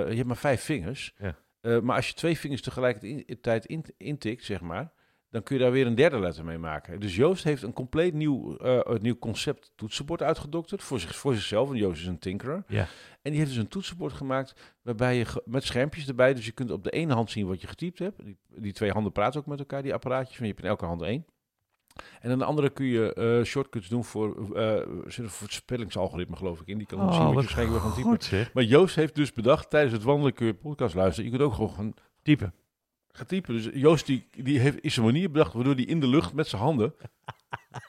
je hebt maar vijf vingers, Ja. Maar als je twee vingers tegelijkertijd in, intikt, zeg maar, dan kun je daar weer een derde letter mee maken. Dus Joost heeft een compleet nieuw, eh, een nieuw concept toetsenbord uitgedokterd voor, zich, voor zichzelf. Joost is een tinkerer. Ja. En die heeft dus een toetsenbord gemaakt waarbij je ge- met schermpjes erbij, dus je kunt op de ene hand zien wat je getypt hebt. Die, die twee handen praten ook met elkaar, die apparaatjes, want je hebt in elke hand één. En aan de andere kun je eh, shortcuts doen voor, er voor het spellingsalgoritme, geloof ik, in. Die kan dan zien Oh, wat je waarschijnlijk gaan typen. zeg. Maar Joost heeft dus bedacht, tijdens het wandelen kun je podcast luisteren. Je kunt ook gewoon gaan, Typen. Gaan typen. Dus Joost die, die heeft, is een manier bedacht waardoor hij in de lucht met zijn handen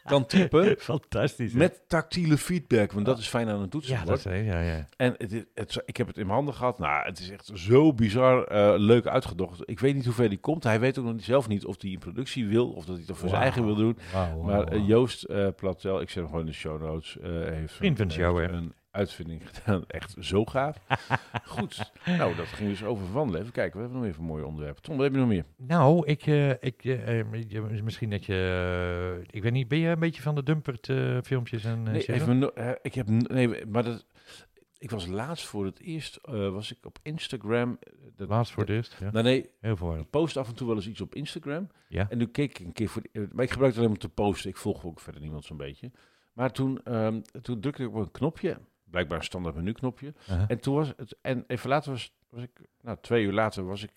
kan typen. Fantastisch. hè? Met tactiele feedback, want dat is fijn aan een ja, toetsenbord. dat is, ja, ja. En het, is- het, ik heb het in mijn handen gehad. Nou, het is echt zo bizar eh, leuk uitgedocht. Ik weet niet hoe ver die komt. Hij weet ook nog niet, zelf niet of hij in productie wil of dat hij het voor zijn eigen wil doen. Maar eh. Joost eh Platel, ik zet hem gewoon in de show notes, heeft, show, heeft hè? een uitvinding gedaan. Echt zo gaaf. Goed. Nou, dat ging dus over wandelen. Even kijken, we hebben nog even een mooie onderwerpen. Tom, wat heb je nog meer? Nou, ik, eh, ik eh, eh, je- misschien dat je, ik weet niet, ben je een beetje van de Dumpert eh, filmpjes en eh, Nee, even, ik heb, nee, maar dat, ik was laatst voor het eerst, eh, was ik op Instagram. Dat, Laatst voor het eerst, ja. Nou, nee, Heel veel. ik post af en toe wel eens iets op Instagram. Ja. En nu keek ik een keer voor. de- maar ik gebruik het alleen maar te posten. Ik volg ook verder niemand zo'n beetje. Maar toen, ehm, toen drukte ik op een knopje. Blijkbaar een standaard menu knopje. Aha. En toen was het. En even later was, was ik. Nou, twee uur later was ik.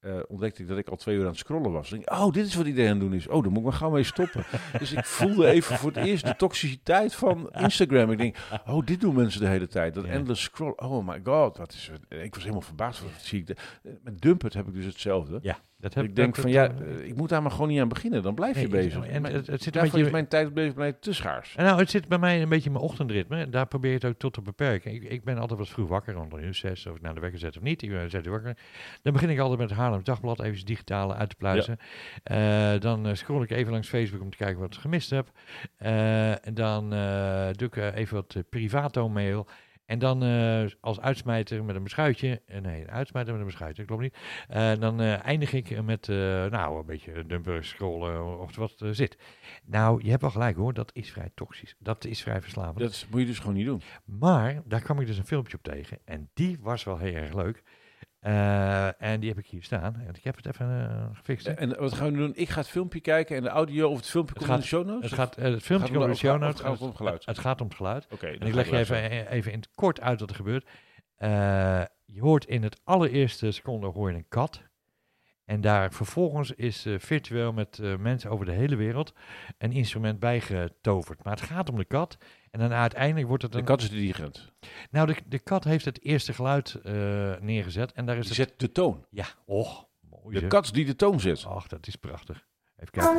eh, ontdekte ik dat ik al twee uur aan het scrollen was. Denk, oh, dit is wat iedereen aan het doen is. Oh, dan moet ik maar gauw mee stoppen. dus ik voelde even voor het eerst de toxiciteit van Instagram. Ik denk, oh, dit doen mensen de hele tijd. Dat endless scroll. Oh my god, wat is het? Ik was helemaal verbaasd. Wat zie ik. de- Met Dumpert heb ik dus hetzelfde. Ja, dat heb ik denk dat- van ja, eh, ik moet daar maar gewoon niet aan beginnen. Dan blijf je bezig. en het- het zit een beetje- is mijn tijd planeet te schaars. En nou, het zit bij mij een beetje in mijn ochtendritme. Daar probeer je het ook tot te beperken. Ik, ik ben altijd wat vroeg wakker, rond uur zes, of ik naar de wekker zet of niet. Ik ben zet wakker. Dan begin ik altijd met het Haarlem Dagblad, even digitale uit te pluizen. Eh, dan eh, scroll ik even langs Facebook om te kijken wat ik gemist heb. Eh, dan eh, doe ik eh, even wat eh, privato mail. En dan eh, als uitsmijter met een beschuitje. eh, nee, een uitsmijter met een beschuitje, klopt niet. Eh, dan eindig ik met, nou, een beetje dumper scrollen of er wat eh, zit. Nou, je hebt wel gelijk hoor, dat is vrij toxisch. Dat is vrij verslavend. Dat moet je dus gewoon niet doen. Maar daar kwam ik dus een filmpje op tegen. En die was wel heel erg leuk. Eh, en die heb ik hier staan. En ik heb het even eh, gefixt. hè. En wat gaan we doen? Ik ga het filmpje kijken en de audio of het filmpje Het komt in gaat- de show notes? het, gaat, eh, het filmpje gaat komt om in de- show notes. gaat het om het geluid? Het, gaat om het geluid. Oké. En ik leg je even, even in het kort uit wat er gebeurt. Je hoort in het allereerste seconde hoor je een kat. En daar vervolgens is eh, virtueel met eh, mensen over de hele wereld een instrument bijgetoverd. Maar het gaat om de kat. En dan uiteindelijk wordt het De een... kat is de dirigent. Nou, de, de kat heeft het eerste geluid eh, neergezet. En daar is Die het... zet de toon. Ja, och, mooi De zeg. kat die de toon zet. Ach, dat is prachtig. Even kijken.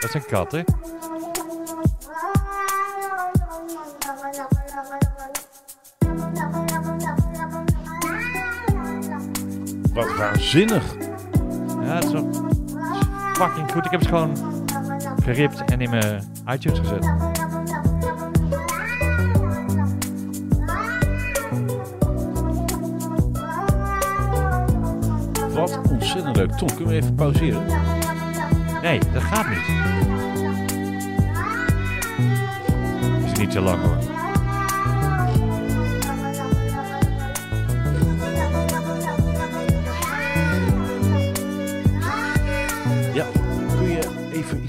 Dat is een kat, hè? Wat waanzinnig. Ja, het is wel fucking goed. Ik heb het gewoon geript en in mijn iTunes gezet. Wat ontzettend leuk. Tom, kunnen we even pauzeren? Nee, dat gaat niet. Is niet zo lang hoor.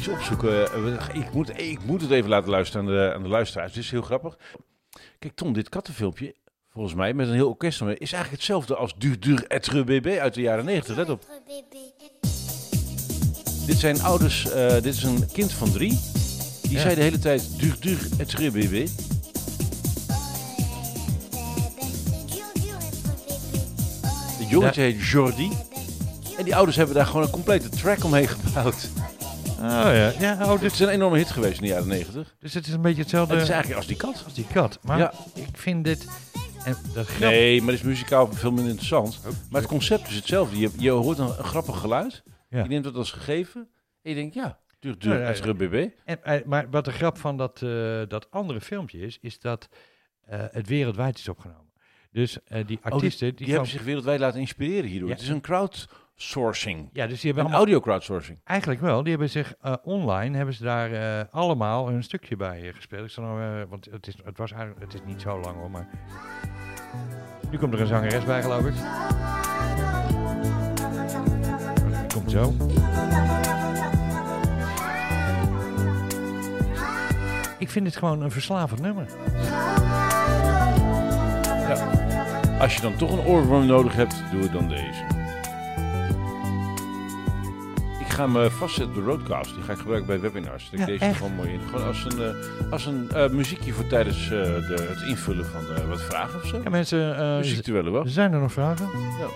Iets opzoeken? Eh, Ik moet, ik moet het even laten luisteren aan de, aan de luisteraars. Dit is heel grappig. Kijk, Tom, dit kattenfilmpje, volgens mij, met een heel orkest, ermee, is eigenlijk hetzelfde als Dur Dur Etre BB uit de jaren 90. Let op. Dit zijn ouders, eh, dit is een kind van drie. Die Ja. zei de hele tijd Dur Dur Etre BB. De jongetje heet Jordi. En die ouders hebben daar gewoon een complete track omheen gebouwd. Oh ja, ja oh, Dit is een enorme hit geweest in de jaren 90. dus het is een beetje hetzelfde Het is eigenlijk als die kat. als die kat. Maar Ja. ik vind dit... En dat grap, Nee, maar het is muzikaal veel minder interessant. Maar het concept is hetzelfde. Je, je hoort een, een grappig geluid. Ja. Je neemt het als gegeven. En je denkt, ja, duur, duur, ja, BB. En, eh, maar wat de grap van dat, eh, dat andere filmpje is, is dat eh, het wereldwijd is opgenomen. Dus eh, die Oh, artiesten... die, die hebben zich wereldwijd laten inspireren hierdoor. Ja. Het is een crowdsourcing. ja, dus die hebben Een audio crowdsourcing. eigenlijk wel, die hebben zich eh, online, hebben ze daar eh, allemaal een stukje bij eh, gespeeld. Ik zal nou, want het, is, het was eigenlijk, het is niet zo lang hoor, maar... Nu komt er een zangeres bij, geloof ik. Die komt zo. Ik vind het gewoon een verslavend nummer. Als je dan toch een oorworm nodig hebt, doe het dan deze. Ga hem eh, vastzetten de Roadcast. Die ga ik gebruiken bij webinars. Ik Ja, deze echt? gewoon mooi in. Gewoon als een, eh, als een eh, muziekje voor tijdens de, het invullen van wat vragen of zo. Ja, mensen, wel. zijn er nog vragen? Ja.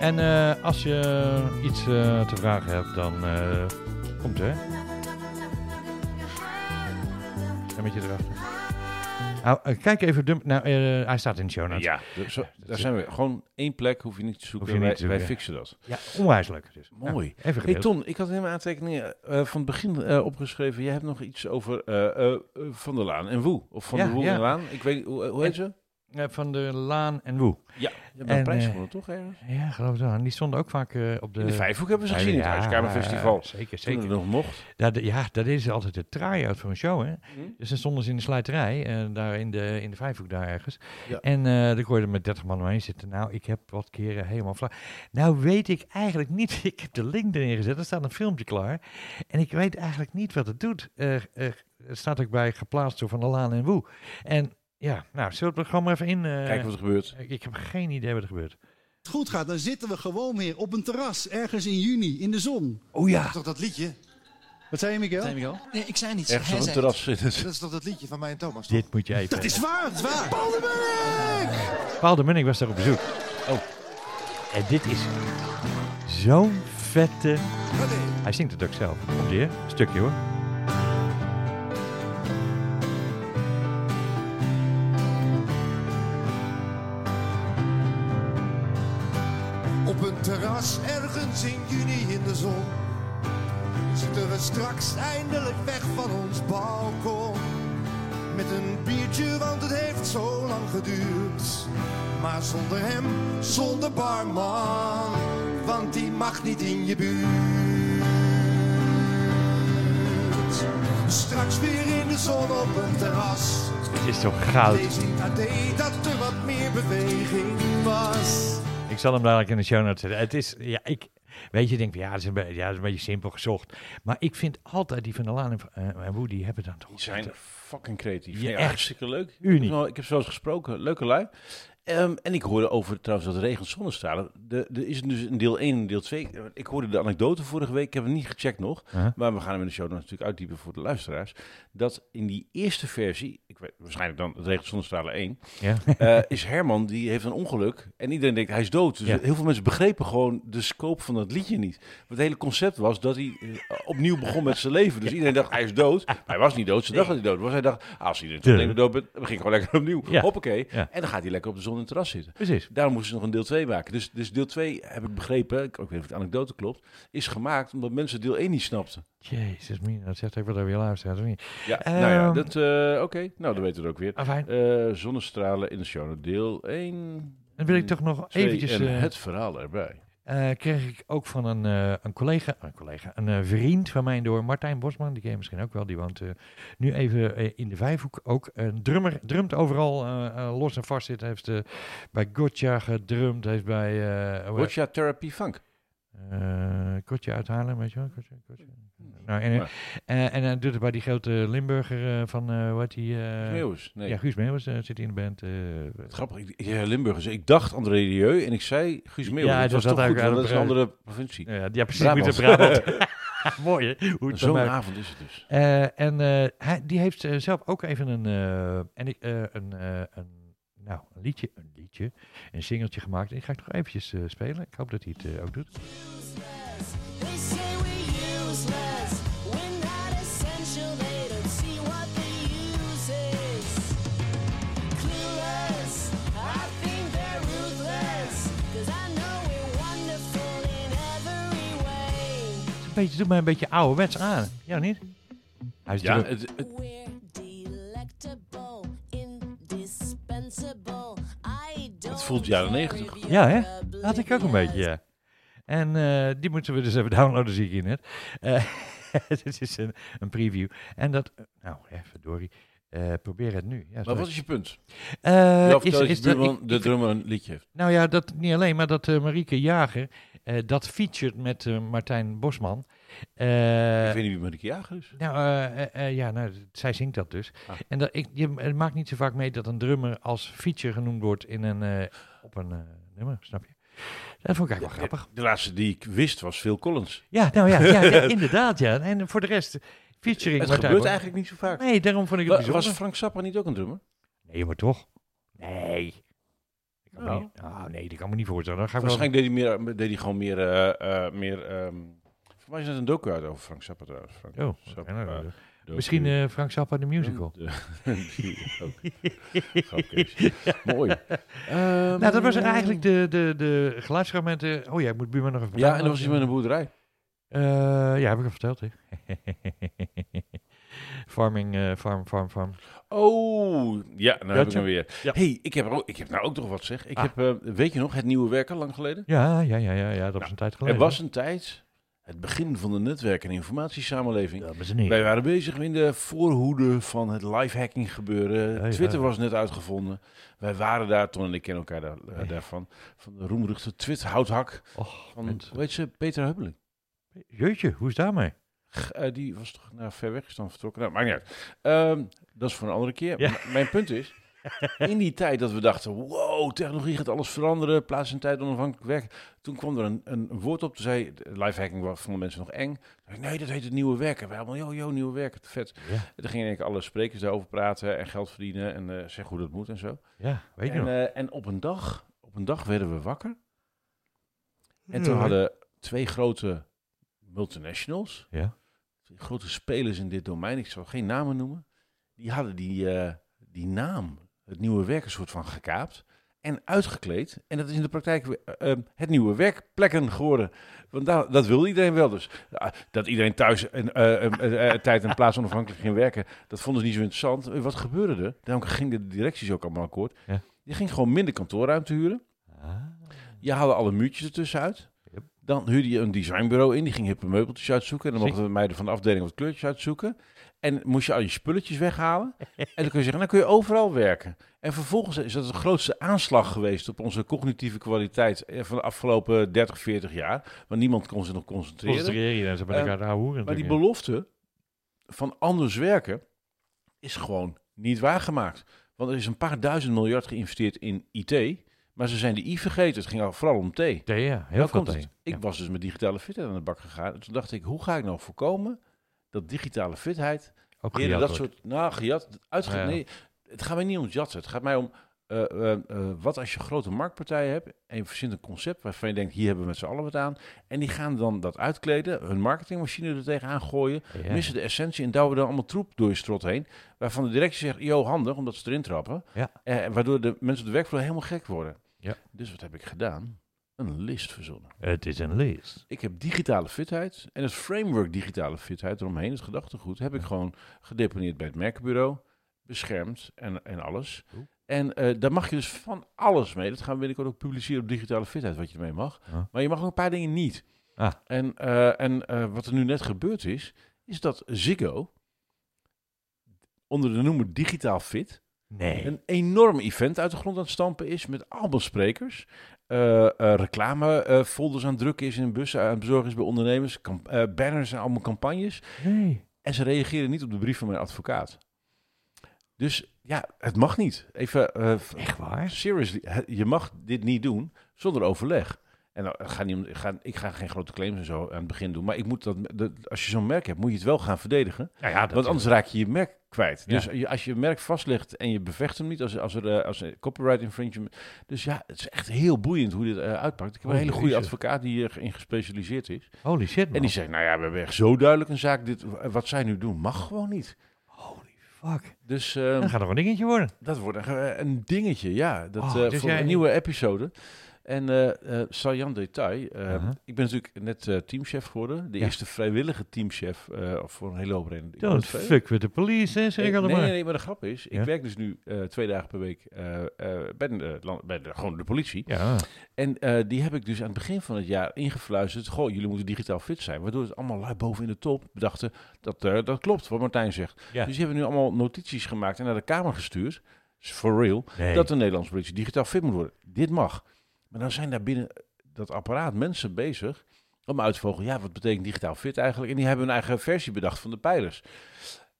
En als je iets te vragen hebt, dan komt hè. Een beetje erachter. Nou, kijk even. Dump, nou, eh, hij staat in de show notes. Ja, dus zo, daar zijn we. Gewoon één plek, hoef je niet te zoeken. Niet wij, te zoeken. wij fixen dat. Ja, onwijs leuk. Dus. Mooi. Even Hey. Ton, ik had helemaal aantekeningen eh, van het begin opgeschreven. Jij hebt nog iets over Van der Laan en Woe. Of Van Ja, der Woe ja. en Laan. Ik weet hoe, hoe heet ze? Eh, van de Laan en Woe. Ja, je hebt En, een prijs eh, gewonnen, toch ergens? Ja, geloof het wel. En die stonden ook vaak eh, op de... In de Vijfhoek hebben ze Ja, gezien in het ja, Huiskamerfestival. Zeker, zeker. het nog mocht. Ja, de- ja, dat is altijd de try-out voor een show, hè. Hm? Dus dan stonden ze in de slijterij, daar in de, in de Vijfhoek daar ergens. Ja. En eh dan kon je er met 30 man omheen zitten. Nou, ik heb wat keren helemaal vlak. Nou weet ik eigenlijk niet, ik heb de link erin gezet, er staat een filmpje klaar. En ik weet eigenlijk niet wat het doet. Er staat ook bij geplaatst door Van der Laan en Woe. En ja, nou, zullen we er gewoon maar even in... eh, Kijk wat er gebeurt. ik, ik heb geen idee wat er gebeurt. het goed gaat, dan zitten we gewoon weer op een terras, ergens in juni, in de zon. Oh ja. Toch dat liedje? Wat zei je, Miguel? Zei Miguel? Nee, ik zei niets. Ergens op een terras zitten. Dat is toch dat liedje van mij en Thomas? toch? Dit moet je even... Dat is waar, dat is waar. Paul de Munnik! Paul de Munnik was daar op bezoek. Oh. En dit is zo'n vette... Hij zingt het ook zelf. Komt hier, een stukje hoor. Ergens in juni in de zon. Zitten we straks eindelijk weg van ons balkon. Met een biertje want het heeft zo lang geduurd. Maar zonder hem, zonder barman Want die mag niet in je buurt. Straks weer in de zon op een terras. Het is toch goud. Lees in het AD dat er wat meer beweging was Ik zal hem dadelijk in de show notes zetten. Het is, ja, ik, weet je, denk, van, ja, dat is, een beetje, ja, dat is een beetje simpel gezocht. Maar ik vind altijd die van der Laan en, eh, en Woody hebben dan toch... Die zijn fucking creatief. Ja, echt. hartstikke leuk. Uniek. Ik heb, wel- ik heb ze wel eens gesproken. Leuke lui. Ehm, en ik hoorde over trouwens dat regen zonnestralen. De- Er is dus een deel 1 en deel 2. Ik hoorde de anekdote vorige week. Ik heb het niet gecheckt nog. Huh? Maar we gaan hem in de show natuurlijk uitdiepen voor de luisteraars. Dat in die eerste versie, ik weet waarschijnlijk dan het regen zonnestralen 1, Ja. eh, is Herman die heeft een ongeluk. En iedereen denkt hij is dood. Dus Ja. heel veel mensen begrepen gewoon de scope van dat liedje niet. Want het hele concept was dat hij eh, opnieuw begon met zijn leven. Dus iedereen dacht hij is dood. Maar hij was niet dood. Ze dacht dat hij dood was. Hij dacht, ah, als hij dood bent, begin gewoon lekker opnieuw. Ja. Hoppakee. En dan gaat hij lekker op de zon in het terras zitten. Precies. Daarom moesten ze nog een deel 2 maken. Dus, dus deel 2, heb ik begrepen, ik ook weet of de anekdote klopt, is gemaakt omdat mensen deel 1 niet snapten. Jezus, mina, dat zegt over je luisteraars, of niet? Ja, nou ja, Ehm. dat, eh, oké, nou dan weten we het ook weer. Afijn, Eh, zonnestralen in de show, deel 1. dan wil ik toch nog eventjes... en eh, het verhaal erbij. Eh, kreeg ik ook van een, eh, een collega, een collega, een eh, vriend van mij door, Martijn Bosman, die ken je misschien ook wel, die woont eh, nu even eh, in de Vijfhoek ook. Een drummer, drumt overal eh, eh, los en vast zit, heeft eh, bij Gotcha gedrumd, heeft bij... eh Gotcha Therapy Funk. Eh Gotcha uit Haarlem, weet je wel? Gotcha. Nou, en, Maar- eh, en hij doet het bij die grote Limburger eh, van, eh hoe heet die? eh, Meeuwis, nee. Ja, Guus Meeuwis eh, zit in de band. eh, Grappig, ik, ja, Limburgers. Ik dacht André Rieu en ik zei Guus Meeuwis. Ja, dat dat was toch had goed, dat is een andere provincie. ja, ja, precies. Brabant. Moet het Brabant. Mooi, hè? Zo'n avond is het dus. Eh, en eh, hij, die heeft eh, zelf ook even een, eh, en eh, een, eh, een, nou, een liedje, een liedje, een singeltje gemaakt. En die ga ik nog eventjes eh, spelen. Ik hoop dat hij het eh, ook doet. They say we're useless. We're not essential. They don't see what the use is. Clueless. I think they're ruthless. Cause I know we're wonderful in every way. Het is een beetje, doet mij een beetje ouderwets aan. Ja, niet? Hij is Ja, natuurlijk- het, het- voelt jaren care 90. if Ja, hè? Dat had ik ook een beetje, ja. En eh, die moeten we dus even downloaden, zie ik hier net. Eh, Dit is een, een preview. En dat, eh, nou, hè, verdorie. Eh, probeer het nu. Ja, maar wat is je punt? Is, is buurman, ik- de drummer een liedje heeft. nou ja, dat niet alleen, maar dat Marieke Jager dat featured met Martijn Bosman. Eh, ik weet niet wie Marieke Jager is. nou, eh, eh, eh, ja, nou, zij zingt dat dus. Ah. En dat, ik, je, het maakt niet zo vaak mee dat een drummer als feature genoemd wordt in een, eh, op een eh, nummer, snap je? Dat vond ik eigenlijk wel grappig. De laatste die ik wist was Phil Collins. Ja, nou ja, ja, ja, inderdaad, ja. En voor de rest, featuring Het gebeurt eigenlijk niet zo vaak. Nee, daarom vond ik het Wa- bijzonder. was Frank Zappa niet ook een drummer? Nee, maar toch? Nee. Nou. niet, ah, nee, die kan me niet voorstellen. Dan ga ik wel... Waarschijnlijk deed hij, meer, deed hij gewoon meer... eh, eh, meer ehm, mij is het een docu uit over Frank Zappa trouwens. Frank Oh, Zappa, nou. Misschien eh, Frank Zappa de musical. De- die ook. Mooi. Nou, dat was eigenlijk de, de, de geluidsfragmenten. Oh ja, ik moet buurman nog even Ja, en dan was hij met een boerderij. Eh, ja, heb ik al verteld, hè. Farming, eh, farm, farm, farm. Oh, ja, nou heb ik hem weer. Ja. hey, ik heb, ook, ik heb nou ook nog wat zeg. Ik Ah. heb, weet je nog, het nieuwe werken lang geleden? Ja, ja, ja, ja, ja, dat was een tijd geleden. Er was een tijd, het begin van de netwerk- en informatiesamenleving. Wij waren bezig in de voorhoede van het lifehacking gebeuren. Ja, ja. Twitter was net uitgevonden. Wij waren daar, Ton en ik kennen elkaar daar, eh, Ja. daarvan, van de roemruchte Twit-houthak Och, van, mensen. heet ze, Peter Hubbeling. Jeetje, hoe is daarmee? Eh, die was toch naar ver weg is dan vertrokken. Nou, maakt niet uit. Ehm, dat is voor een andere keer. Ja. Mijn punt is, in die tijd dat we dachten, wow, technologie gaat alles veranderen, plaats en tijd onafhankelijk werk. Toen kwam er een, een woord op, toen zei, lifehacking was vonden mensen nog eng. Zei nee, dat heet het nieuwe werken. Wij allemaal, yo, yo, nieuwe werken, vet. Ja, En toen gingen alle sprekers daarover praten en geld verdienen en eh zeggen hoe dat moet en zo. ja weet je En, nog. eh, en op een dag, op een dag werden we wakker. En toen hadden twee grote multinationals, Ja. twee grote spelers in dit domein, ik zal geen namen noemen, die hadden die, eh, die naam, het nieuwe werk, een soort van gekaapt en uitgekleed. En dat is in de praktijk eh, eh, het nieuwe werkplekken geworden. Want daar, dat wil iedereen wel. Dus dat iedereen thuis een eh, eh, eh, tijd en plaats onafhankelijk ging werken, dat vonden ze niet zo interessant. Wat gebeurde er? Daarom gingen de directies ook allemaal akkoord. Ja. Je ging gewoon minder kantoorruimte huren. Ah. Je haalde alle muurtjes ertussen uit. Yep. Dan huurde je een designbureau in, die ging hippe meubeltjes uitzoeken. En dan mochten de meiden van de afdeling wat kleurtjes uitzoeken. En moest je al je spulletjes weghalen. en dan kun je zeggen, dan kun je overal werken. En vervolgens is dat de grootste aanslag geweest op onze cognitieve kwaliteit eh, van de afgelopen 30, 40 jaar. Want niemand kon zich nog concentreren. Concentreer je de oude hoeren Maar die belofte van anders werken is gewoon niet waargemaakt. Want er is een paar duizend miljard geïnvesteerd in IT. Maar ze zijn de I vergeten. Het ging al vooral om T. Thee, ja. Heel Nou veel thee. Ik Ja. was dus met digitale fitheid aan de bak gegaan. En toen dacht ik, hoe ga ik nou voorkomen dat digitale fitheid Ook eerder dat wordt. soort, nou gejat, uitge... Ja. Nee, het gaat mij niet om het jatten. Het gaat mij om, eh, eh, eh, wat als je grote marktpartijen hebt en je verzint een concept waarvan je denkt, hier hebben we met z'n allen wat aan. En die gaan dan dat uitkleden, hun marketingmachine er tegenaan gooien, Ja. missen de essentie en douwen dan allemaal troep door je strot heen. Waarvan de directie zegt, yo, handig, omdat ze erin trappen. Ja. Waardoor de mensen op de werkvloer helemaal gek worden. Ja. Dus wat heb ik gedaan? Een list verzonnen. Het is een list. Ik heb digitale fitheid en het framework digitale fitheid eromheen, het gedachtegoed, heb ik gewoon gedeponeerd bij het merkenbureau, beschermd en, en alles. Oeh. En eh, daar mag je dus van alles mee. Dat gaan we binnenkort ook publiceren op digitale fitheid, wat je ermee mag. Maar je mag ook een paar dingen niet. Ah. En, eh, en eh, wat er nu net gebeurd is, is dat Ziggo onder de noemer Digitaal Fit Nee. een enorm event uit de grond aan het stampen is met allemaal sprekers. eh eh reclamefolders aan het drukken is in bussen, aan het bezorgen is bij ondernemers. Eh, banners en allemaal campagnes. Nee. En ze reageren niet op de brief van mijn advocaat. Dus ja, het mag niet. Even Echt waar? seriously, je mag dit niet doen zonder overleg. En nou, gaat niet ga, ik ga geen grote claims en zo aan het begin doen. Maar ik moet dat, dat, als je zo'n merk hebt, moet je het wel gaan verdedigen. Ja, ja, Want anders raak je je merk kwijt. Ja. Dus je, als je merk vastlegt en je bevecht hem niet als, als er eh, als er copyright infringement. Dus ja, het is echt heel boeiend hoe dit eh, uitpakt. Ik heb een hele goede advocaat die hierin gespecialiseerd is. Holy shit, man. En die zegt, nou ja, we hebben echt zo duidelijk een zaak. Dit, wat zij nu doen, mag gewoon niet. Holy fuck. Dus ehm, Dat gaat nog een dingetje worden. dat wordt een, een dingetje, ja. Dat, Oh, dus voor jij- een nieuwe episode. En saillant detail. eh. Ik ben natuurlijk net teamchef geworden. De Ja. eerste vrijwillige teamchef voor een hele hoop redenen. Don't fuck with the police, hè, zeg Ik- nee, nee, nee, maar de grap is, ik Ja. werk dus nu twee dagen per week bij, de, land- bij de, gewoon de politie. Ja. En die heb ik dus aan het begin van het jaar ingefluisterd. Goh, jullie moeten digitaal fit zijn. Waardoor het allemaal lui boven in de top bedachten, dat, dat klopt wat Martijn zegt. ja. Dus die hebben nu allemaal notities gemaakt en naar de Kamer gestuurd. is for real. Nee. Dat de Nederlandse politie digitaal fit moet worden. Dit mag. Maar dan zijn daar binnen dat apparaat mensen bezig om uit te vogelen, ja, wat betekent digitaal fit eigenlijk? En die hebben hun eigen versie bedacht van de pijlers.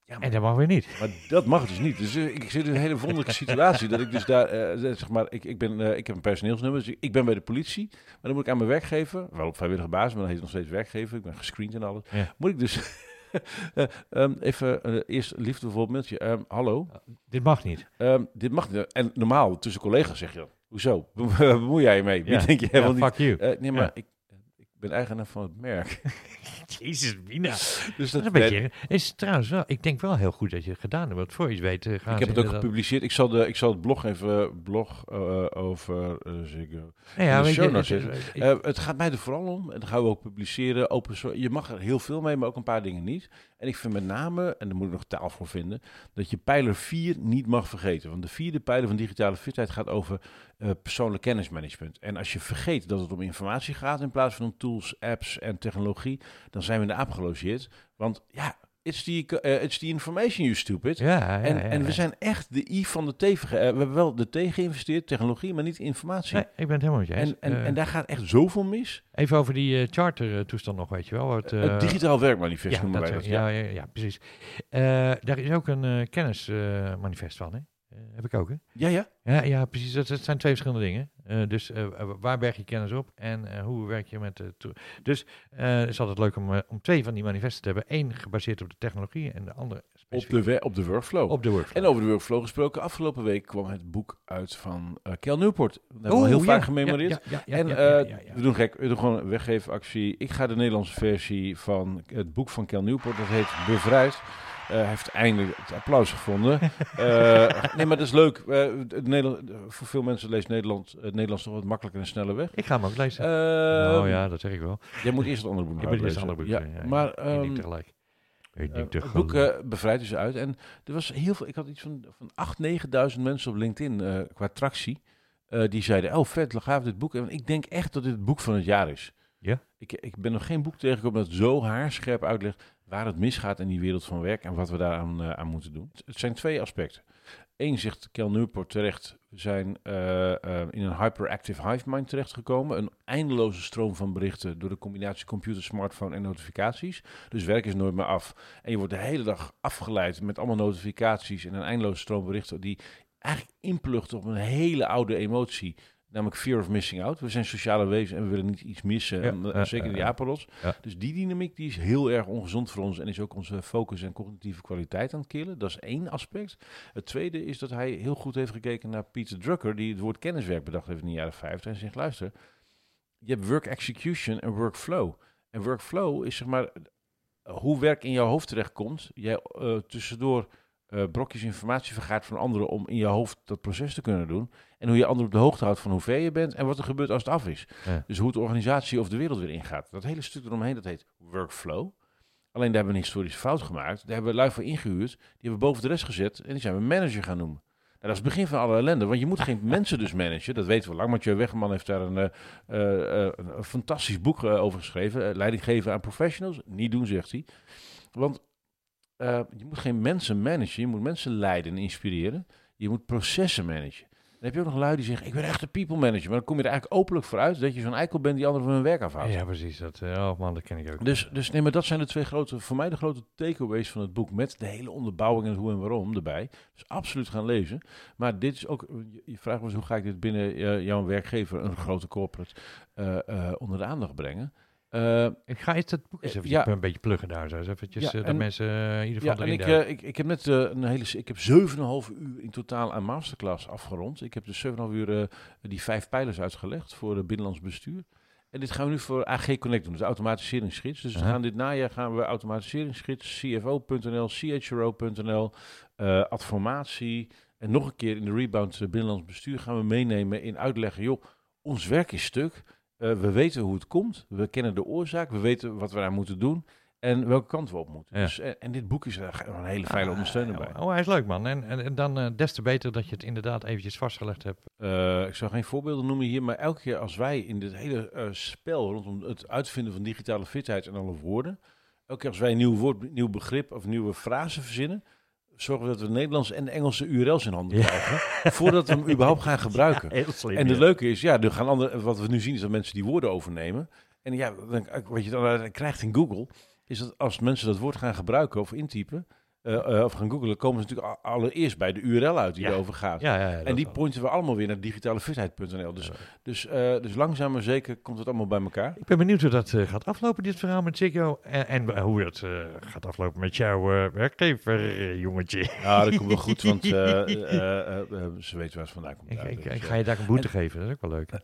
Ja, maar En dat mag weer niet. maar dat mag dus niet. Dus eh, ik zit in een hele wonderlijke situatie. Dat ik dus daar, eh, zeg maar, ik, ik, ben, eh, ik heb een personeelsnummer. Dus ik ben bij de politie. Maar dan moet ik aan mijn werkgever, wel op vrijwillige basis, maar dan heet het nog steeds werkgever. Ik ben gescreend en alles. Ja. Moet ik dus eh, ehm, even eh, eerst liefdevol mailtje. Ehm, hallo, Dit mag niet. Ehm, dit mag niet. En normaal tussen collega's zeg je. Hoezo? Bemoei jij je mee? Wie Ja. denk je Ja, helemaal fuck you. niet? Eh, nee, maar ik, ik ben eigenaar van het merk. Jezus, Mina. dus Dat dat, is een beetje... Is trouwens wel... Ik denk wel heel goed dat je het gedaan hebt. Want voor je weet eh, gaan ik heb het ook gepubliceerd. Ik zal, de, ik zal het blog even blog eh, over eh, Ziggo. Nou ja, weet je, het- het- Eh, het gaat mij er vooral om, en dat gaan we ook publiceren, open source. Je mag er heel veel mee, maar ook een paar dingen niet. En ik vind met name, en daar moet ik nog taal voor vinden, dat je pijler 4 niet mag vergeten. Want de vierde pijler van digitale fitheid gaat over eh, persoonlijk kennismanagement. En als je vergeet dat het om informatie gaat in plaats van om tools, apps en technologie, dan zijn we in de aap gelogeerd. Want ja, it's the, eh, it's the information, you stupid. ja, ja, en, ja, en we zijn echt de I van de T. eh, we hebben wel de T geïnvesteerd, technologie, maar niet informatie. Nee, ik ben het helemaal met je eens. En, en, Eh, en daar gaat echt zoveel mis. Even over die charter-toestand nog, weet je wel. Eh, het digitaal werkmanifest ja, noemen wij dat. ja, ja, ja, precies. Daar is ook een kennismanifest van, hè? Heb ik ook, hè? ja, ja. Ja, ja precies. Dat, dat zijn twee verschillende dingen. Eh, dus eh, waar berg je kennis op en eh, hoe werk je met... de dus eh, het is altijd leuk om, eh, om twee van die manifesten te hebben. Eén gebaseerd op de technologie en de andere Op specifiek de, we- op de workflow. op de workflow. en over de workflow gesproken, afgelopen week kwam het boek uit van eh Kel Newport. Dat hebben we heel ja, vaak gememoreerd. Ja, ja, ja, en eh, we doen gek, we doen gewoon een weggeefactie. Ik ga de Nederlandse versie van het boek van Kel Newport, dat heet Bevrijd. Hij heeft eindelijk het applaus gevonden. Eh, nee, maar dat is leuk. Eh, het Nederland, voor veel mensen leest Nederland, het Nederlands toch wat makkelijker en sneller weg. Ik ga hem ook lezen. Oh ja, dat zeg ik wel. Jij moet eerst het andere boek Ik nog ben eerst ander boek. Ja, ja, maar ik ehm, denk tegelijk. Ik denk het boek bevrijdt dus uit. En er was heel veel, ik had iets van, van 8.000, 9.000 mensen op LinkedIn qua tractie. die zeiden, oh vet, gaaf dit boek. En ik denk echt dat dit het boek van het jaar is. Ja? Ik, ik ben nog geen boek tegengekomen dat zo haarscherp uitlegt waar het misgaat in die wereld van werk en wat we daaraan eh, aan moeten doen. Het zijn twee aspecten. Eén zegt Kel Newport terecht, we zijn eh, eh, in een hyperactive hive mind terechtgekomen. Een eindeloze stroom van berichten door de combinatie computer, smartphone en notificaties. Dus werk is nooit meer af. En je wordt de hele dag afgeleid met allemaal notificaties en een eindeloze stroom berichten die eigenlijk inplucht op een hele oude emotie. Namelijk fear of missing out. We zijn sociale wezens en we willen niet iets missen. En, eh, zeker die. Ja. Dus die dynamiek die is heel erg ongezond voor ons. En is ook onze focus en cognitieve kwaliteit aan het killen. Dat is één aspect. Het tweede is dat hij heel goed heeft gekeken naar Peter Drucker. Die het woord kenniswerk bedacht heeft in de jaren 50. En zegt, luister, je hebt work execution en workflow. En workflow is zeg maar hoe werk in jouw hoofd terechtkomt. Jij eh, tussendoor eh, brokjes informatie vergaart van anderen om in je hoofd dat proces te kunnen doen. En hoe je anderen op de hoogte houdt van hoe ver je bent en wat er gebeurt als het af is. Ja. Dus hoe het organisatie of de wereld weer ingaat. Dat hele stuk eromheen, dat heet workflow. Alleen daar hebben we een historische fout gemaakt. Daar hebben we lui voor ingehuurd. Die hebben we boven de rest gezet en die zijn we manager gaan noemen. Nou, dat is het begin van alle ellende, want je moet geen mensen dus managen. Dat weten we lang. Mathieu Wegman heeft daar een, eh, eh, een, fantastisch boek over geschreven. Leiding geven aan professionals. Niet doen, zegt hij. Want eh, je moet geen mensen managen. Je moet mensen leiden en inspireren. Je moet processen managen. Dan heb je ook nog lui die zeggen, ik ben echt een people manager. Maar dan kom je er eigenlijk openlijk voor uit dat je zo'n eikel bent die anderen van hun werk afhoudt. Ja, precies. Dat, eh, oh man, dat ken ik ook. Dus, dus nee, maar dat zijn de twee grote, voor mij de grote takeaways van het boek. Met de hele onderbouwing en hoe en waarom erbij. Dus absoluut gaan lezen. Maar dit is ook, je- vraagt was hoe ga ik dit binnen eh, jouw werkgever, een grote corporate, onder de aandacht brengen. Eh, Ik ga eens dat boek eens Eh, even ja. een beetje pluggen daar. Zo. eens Eventjes, Ja, eh, dat en- mensen in ieder ja, geval en erin ik, ik, ik heb net een hele, ik heb 7,5 uur in totaal aan masterclass afgerond. Ik heb dus 7,5 uur die vijf pijlers uitgelegd voor het binnenlands bestuur. En dit gaan we nu voor AG Connect doen, dus automatiseringsgids. Dus we gaan dit najaar gaan we automatiseringsgids, CFO.nl, CHRO.nl, adformatie en nog een keer in de rebound binnenlands bestuur gaan we meenemen in uitleggen, joh, ons werk is stuk. Eh, we weten hoe het komt, we kennen de oorzaak, we weten wat we daar moeten doen en welke kant we op moeten. Ja. Dus, en, en dit boek is er een hele fijne ondersteuner bij. Oh, hij is leuk man. En, en, en dan eh, des te beter dat je het inderdaad eventjes vastgelegd hebt. Eh, ik zou geen voorbeelden noemen hier, maar elke keer als wij in dit hele eh, spel rondom het uitvinden van digitale fitheid en alle woorden, elke keer als wij een nieuw woord, nieuw begrip of nieuwe frase verzinnen, zorgen we dat we de Nederlandse en Engelse URL's in handen Ja. krijgen, voordat we hem überhaupt gaan gebruiken. slim. En het leuke is, ja, er gaan andere, wat we nu zien is dat mensen die woorden overnemen. En ja, dan, wat je dan krijgt in Google, is dat als mensen dat woord gaan gebruiken of intypen, eh, eh, of gaan googlen, komen ze natuurlijk allereerst bij de URL uit die Ja. erover gaat. Ja, ja, En die pointen we allemaal weer naar digitalefitheid.nl. Dus, dus, eh, dus langzaam maar zeker komt het allemaal bij elkaar. Ik ben benieuwd hoe dat gaat aflopen, dit verhaal met Ziggo. En, en hoe dat gaat aflopen met jouw werkgever, jongetje. Ja, dat komt wel goed, want ze weten waar ze vandaan komt. Ik, uit. ik, Dus, ik ga je daar een boete geven, dat is ook wel leuk.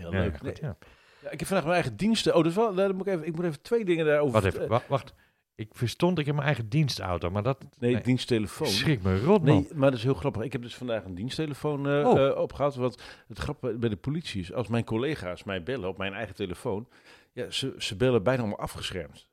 Heel leuk. goed, Nee, ik heb vandaag mijn eigen diensten. Oh, is wel, daar moet ik, even, ik moet even twee dingen daarover Wacht even, wa- wacht. Ik verstond, ik heb mijn eigen dienstauto, maar dat Nee, nee. diensttelefoon. schrik me rot, man. Nee, maar dat is heel grappig. Ik heb dus vandaag een diensttelefoon eh, Oh. eh, opgehad. Wat het grappige bij de politie is, als mijn collega's mij bellen op mijn eigen telefoon, ja, ze, ze bellen bijna allemaal afgeschermd.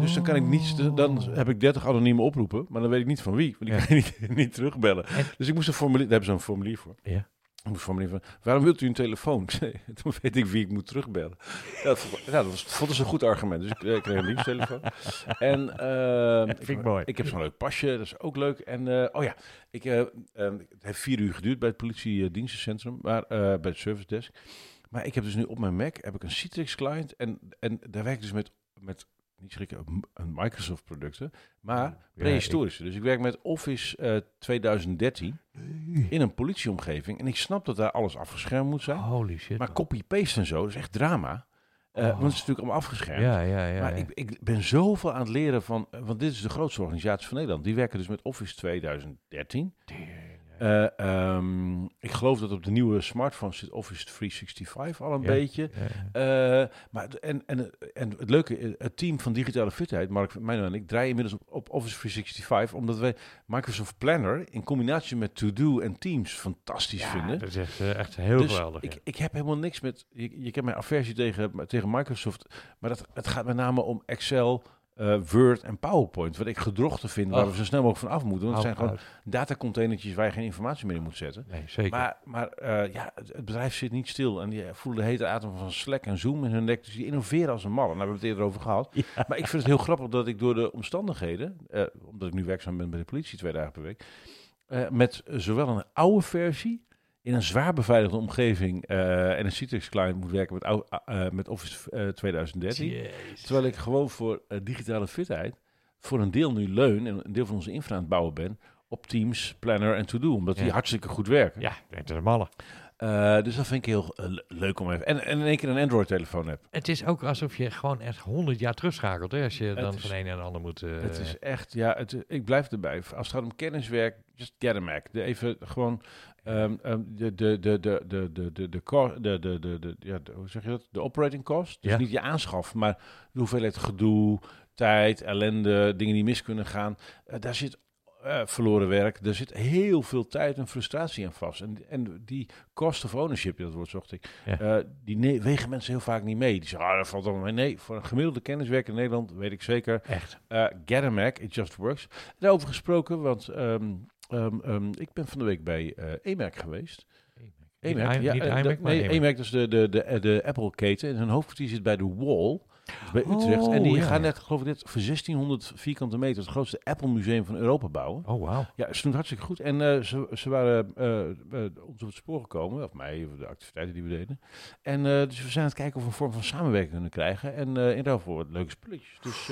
Dus dan kan ik niet, dan heb ik 30 anonieme oproepen, maar dan weet ik niet van wie, want ik Oh. Ja. kan niet, niet terugbellen. En- Dus ik moest een formulier, daar hebben ze een formulier voor. Ja. Ik van, waarom wilt u een telefoon? Ik Toen weet ik wie ik moet terugbellen. Ja, dat, ja, dat was, vond ik een goed argument. Dus ik eh, kreeg een diensttelefoon. En ehm, Dat vind ik mooi. ik heb zo'n leuk pasje, dat is ook leuk. En eh, oh ja, ik, eh, het heeft vier uur geduurd bij het politiedienstencentrum, maar bij het service desk. Maar ik heb dus nu op mijn Mac heb ik een Citrix client en, en daar werk ik dus met, met niet schrikken, m- een Microsoft producten, maar prehistorische. Dus ik werk met Office eh, 2013 in een politieomgeving en ik snap dat daar alles afgeschermd moet zijn. Holy shit. Maar copy-paste en zo, dat is echt drama. Eh, Oh. Want het is natuurlijk allemaal afgeschermd. ja, ja, ja. Maar ik, ik ben zoveel aan het leren van, eh, want dit is de grootste organisatie van Nederland. Die werken dus met Office 2013. Eh, ehm, ik geloof dat op de nieuwe smartphones zit Office 365 al een Ja. beetje. Ja, Eh, maar en, en, en het leuke, eh, het team van digitale fitheid, Mark Meijner en ik, draaien inmiddels op, op Office 365, omdat wij Microsoft Planner in combinatie met To-Do en Teams fantastisch ja, vinden. dat is echt, echt heel Dus geweldig. ik, ik heb helemaal niks met. Je, je kent mijn aversie tegen, tegen Microsoft. Maar dat, het gaat met name om Excel, eh, Word en PowerPoint. Wat ik gedrochten vind, waar Och. we zo snel mogelijk van af moeten. Want het zijn gewoon datacontainertjes waar je geen informatie meer in moet zetten. Nee, zeker. Maar, maar eh, ja, het, het bedrijf zit niet stil. En die voelen de hete adem van Slack en Zoom in hun nek. Dus die innoveren als een malle. Daar hebben we het eerder over gehad. Maar ik vind het heel grappig dat ik door de omstandigheden... eh, omdat ik nu werkzaam ben bij de politie twee dagen per week... met zowel een oude versie in een zwaar beveiligde omgeving... eh, en een Citrix client moet werken met, eh, met Office eh, 2013. Jezus. Terwijl ik gewoon voor eh, digitale fitheid... voor een deel nu leun en een deel van onze infra aan het bouwen ben... op Teams, Planner en To-Do. Omdat die hartstikke goed werken. Ja, het is. Eh, dus dat vind ik heel eh, le- leuk om even... En, en in één keer een Android-telefoon heb. Het is ook alsof je gewoon echt honderd jaar terugschakelt. Hè, als je dan is- van een naar de ander moet. eh, Het is echt, ja, het, ik blijf erbij. Als het gaat om kenniswerk, just get a Mac. De even gewoon de, de, de, de, de, de, de, de, de, de, de, de, ja, hoe zeg je dat? De operating cost. Dus niet je aanschaf, maar de hoeveelheid gedoe, tijd, ellende, dingen die mis kunnen gaan. Eh, daar zit eh, verloren werk. Er zit heel veel tijd en frustratie aan vast. En, en die cost of ownership, dat woord zocht ik, Ja. eh, die wegen mensen heel vaak niet mee. Die zeggen, ah, dat valt allemaal mee. Nee, voor een gemiddelde kenniswerker in Nederland, weet ik zeker, Echt. Get a Mac, it just works. Daarover gesproken, want ehm, ehm, ehm, ik ben van de week bij EMAC geweest. EMAC, i- ja, niet eh, iMac, nee, EMAC. EMAC, dat is de, de, de, de Apple-keten. En zijn hoofdkwartier zit bij de Wall, dus bij Utrecht. Oh, en die ja, gaan net, geloof ik, net voor 1600 vierkante meter het grootste Apple-museum van Europa bouwen. Oh, wauw. Ja, ze doen het hartstikke goed. En eh, ze, ze waren ons op het spoor gekomen, of mij, of de activiteiten die we deden. En dus we zijn aan het kijken of we een vorm van samenwerking kunnen krijgen. En in voor wat leuke spulletjes. Dus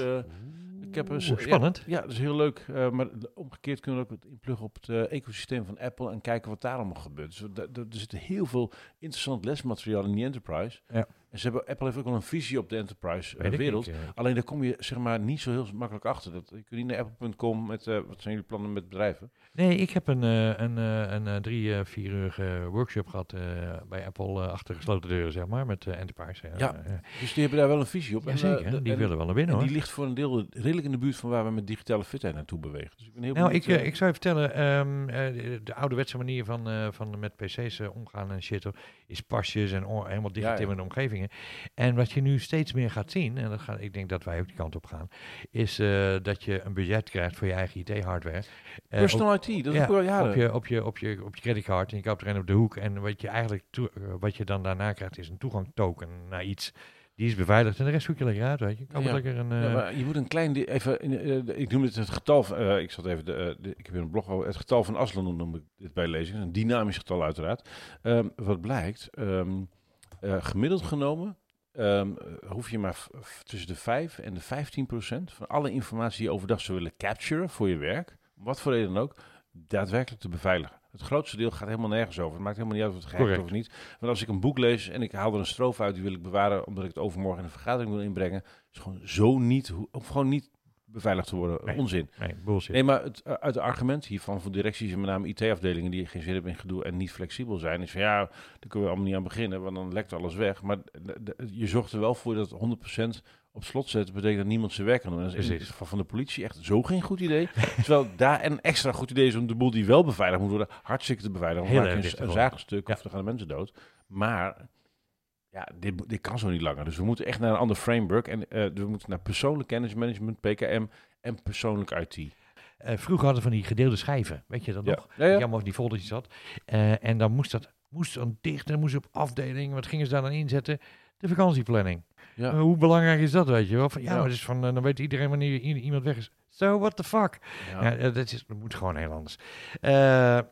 ik heb eens, Oeh, ja, spannend. Ja, dat is heel leuk. eh, maar omgekeerd kunnen we ook het inpluggen op het eh, ecosysteem van Apple en kijken wat daar allemaal gebeurt. Dus er zit heel veel interessant lesmateriaal in die enterprise. Ja. En ze hebben, Apple heeft ook wel een visie op de enterprise eh. Alleen daar kom je zeg maar niet zo heel makkelijk achter. Dat, je kunt niet naar apple.com met eh, wat zijn jullie plannen met bedrijven. Nee, ik heb een, eh, een, een drie, vier uur workshop gehad eh, bij Apple achter gesloten deuren, zeg maar, met Enterprise. Ja, Dus die hebben daar wel een visie op. ja, En, zeker. die en- willen wel naar binnen, En hoor. die ligt voor een deel redelijk in de buurt van waar we met digitale fitheid naartoe bewegen. Dus ik ben heel Nou, benieuwd, ik, ik zou je vertellen, ehm, eh, de, de ouderwetse manier van, van met PC's omgaan en shit, hoor, is pasjes en helemaal Ja, ja. digitimmerde En wat je nu steeds meer gaat zien, en dat gaat, ik denk dat wij ook die kant op gaan, is eh, dat je een budget krijgt voor je eigen IT-hardware. Eh, Personal IT, dat is ook wel jaren. op, je, op, je, op, je, op je creditcard en je koopt er een op de hoek. En wat je eigenlijk eh, wat je dan daarna krijgt is een toegangtoken naar iets. Die is beveiligd en de rest zoek je lekker uit, weet je. Ja. lekker een... Ja, maar je moet een klein, even, in, ik noem het het getal, van, ik zat even, de, de- ik heb hier een blog over, het getal van Aslan noem ik dit bij lezen, een dynamisch getal uiteraard. Ehm, wat blijkt, ehm, eh, gemiddeld genomen ehm, eh, hoef je maar tussen de 5 en de 15 procent van alle informatie die je overdag zou willen capturen voor je werk, wat voor reden dan ook, daadwerkelijk te beveiligen. Het grootste deel gaat helemaal nergens over. Het maakt helemaal niet uit of het Correct. of niet. Want als ik een boek lees en ik haal er een strofe uit, die wil ik bewaren omdat ik het overmorgen in een vergadering wil inbrengen, is gewoon zo niet, of gewoon niet beveiligd te worden. Nee. Onzin. nee, bullshit. Nee, maar het, uh, uit het argument hiervan voor directies en met name IT-afdelingen die geen zin hebben in gedoe en niet flexibel zijn, is van ja, daar kunnen we allemaal niet aan beginnen, want dan lekt alles weg. Maar de- de- je zorgt er wel voor dat het 100% op slot zetten, betekent dat niemand zijn werk kan doen. Dat is in het geval van de politie echt zo geen goed idee. Terwijl daar een extra goed idee is om de boel die wel beveiligd moet worden, hartstikke te beveiligen. Heel Want maak erg je een, een zaagstuk Ja. of er gaan mensen dood. Maar ja, dit, dit kan zo niet langer. Dus we moeten echt naar een ander framework. En eh, we moeten naar persoonlijk kennismanagement, PKM en persoonlijk IT. Eh, vroeger hadden we van die gedeelde schijven, weet je dat nog? Ja, ja. Die allemaal op die foldertjes zat. Eh, en dan moest dat moest dan dicht en moest op afdeling. Wat gingen ze daar dan inzetten? De vakantieplanning. Ja. Hoe belangrijk is dat, weet je wel? Van, ja, maar is van, dan weet iedereen wanneer iemand weg is. So, what the fuck? Ja. Ja, eh, dat, is, dat moet gewoon heel anders. Eh,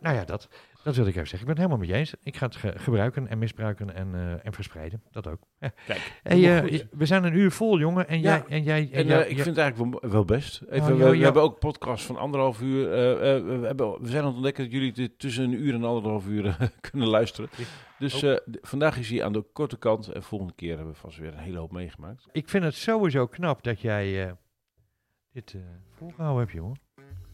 nou ja, dat, dat wil ik even zeggen. Ik ben het helemaal met je eens. Ik ga het ge- gebruiken en misbruiken en, eh, en verspreiden. Dat ook. Kijk, Hey, we zijn een uur vol, jongen. En Ja. jij... En jij en ik vind het eigenlijk wel, wel best. Even, Oh, we, hebben ook podcasts van anderhalf uur. we, hebben, we zijn aan het ontdekken dat jullie dit tussen een uur en anderhalf uur kunnen luisteren. Dus vandaag is hij aan de korte kant. En volgende keer hebben we vast weer een hele hoop meegemaakt. Ik vind het sowieso knap dat jij dit eh volgehouden hebt, jongen.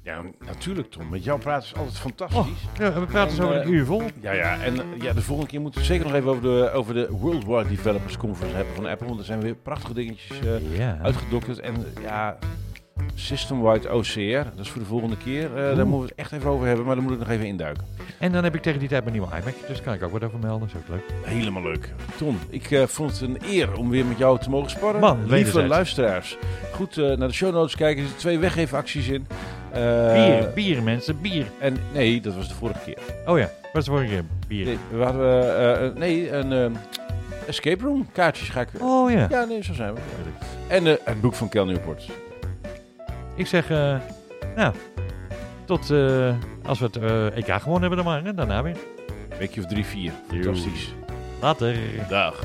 Ja, natuurlijk Tom. Met jou praten is altijd fantastisch. Ja, we praten En, zo eh, een uur vol. Ja, ja, en eh, ja, de volgende keer moeten we zeker nog even over de, over de Worldwide Developers Conference hebben van Apple. Want er zijn weer prachtige dingetjes eh, Ja. uitgedokterd. En eh, ja, System-wide OCR, dat is voor de volgende keer. Eh, daar moeten we het echt even over hebben, maar daar moet ik nog even induiken. En dan heb ik tegen die tijd mijn nieuwe iMac. Dus daar kan ik ook wat over melden. Dat is ook leuk. Helemaal leuk. Ton, ik eh, vond het een eer om weer met jou te mogen sparren. Man, Lieve luisteraars, goed eh, naar de show notes kijken. Er zitten twee weggeefacties in. Bier, bier mensen, bier. En nee, dat was de vorige keer. Oh ja, wat is de vorige keer? Bier. Nee, we hadden, nee een ehm, escape room kaartjes ga ik... Oh ja. Ja, nee, zo zijn we. En het boek van Kel Newport. Ik zeg, eh, nou, tot eh, als we het eh, EK gewonnen hebben dan maar. En daarna weer. Weekje of drie, vier. Fantastisch. Later. Dag.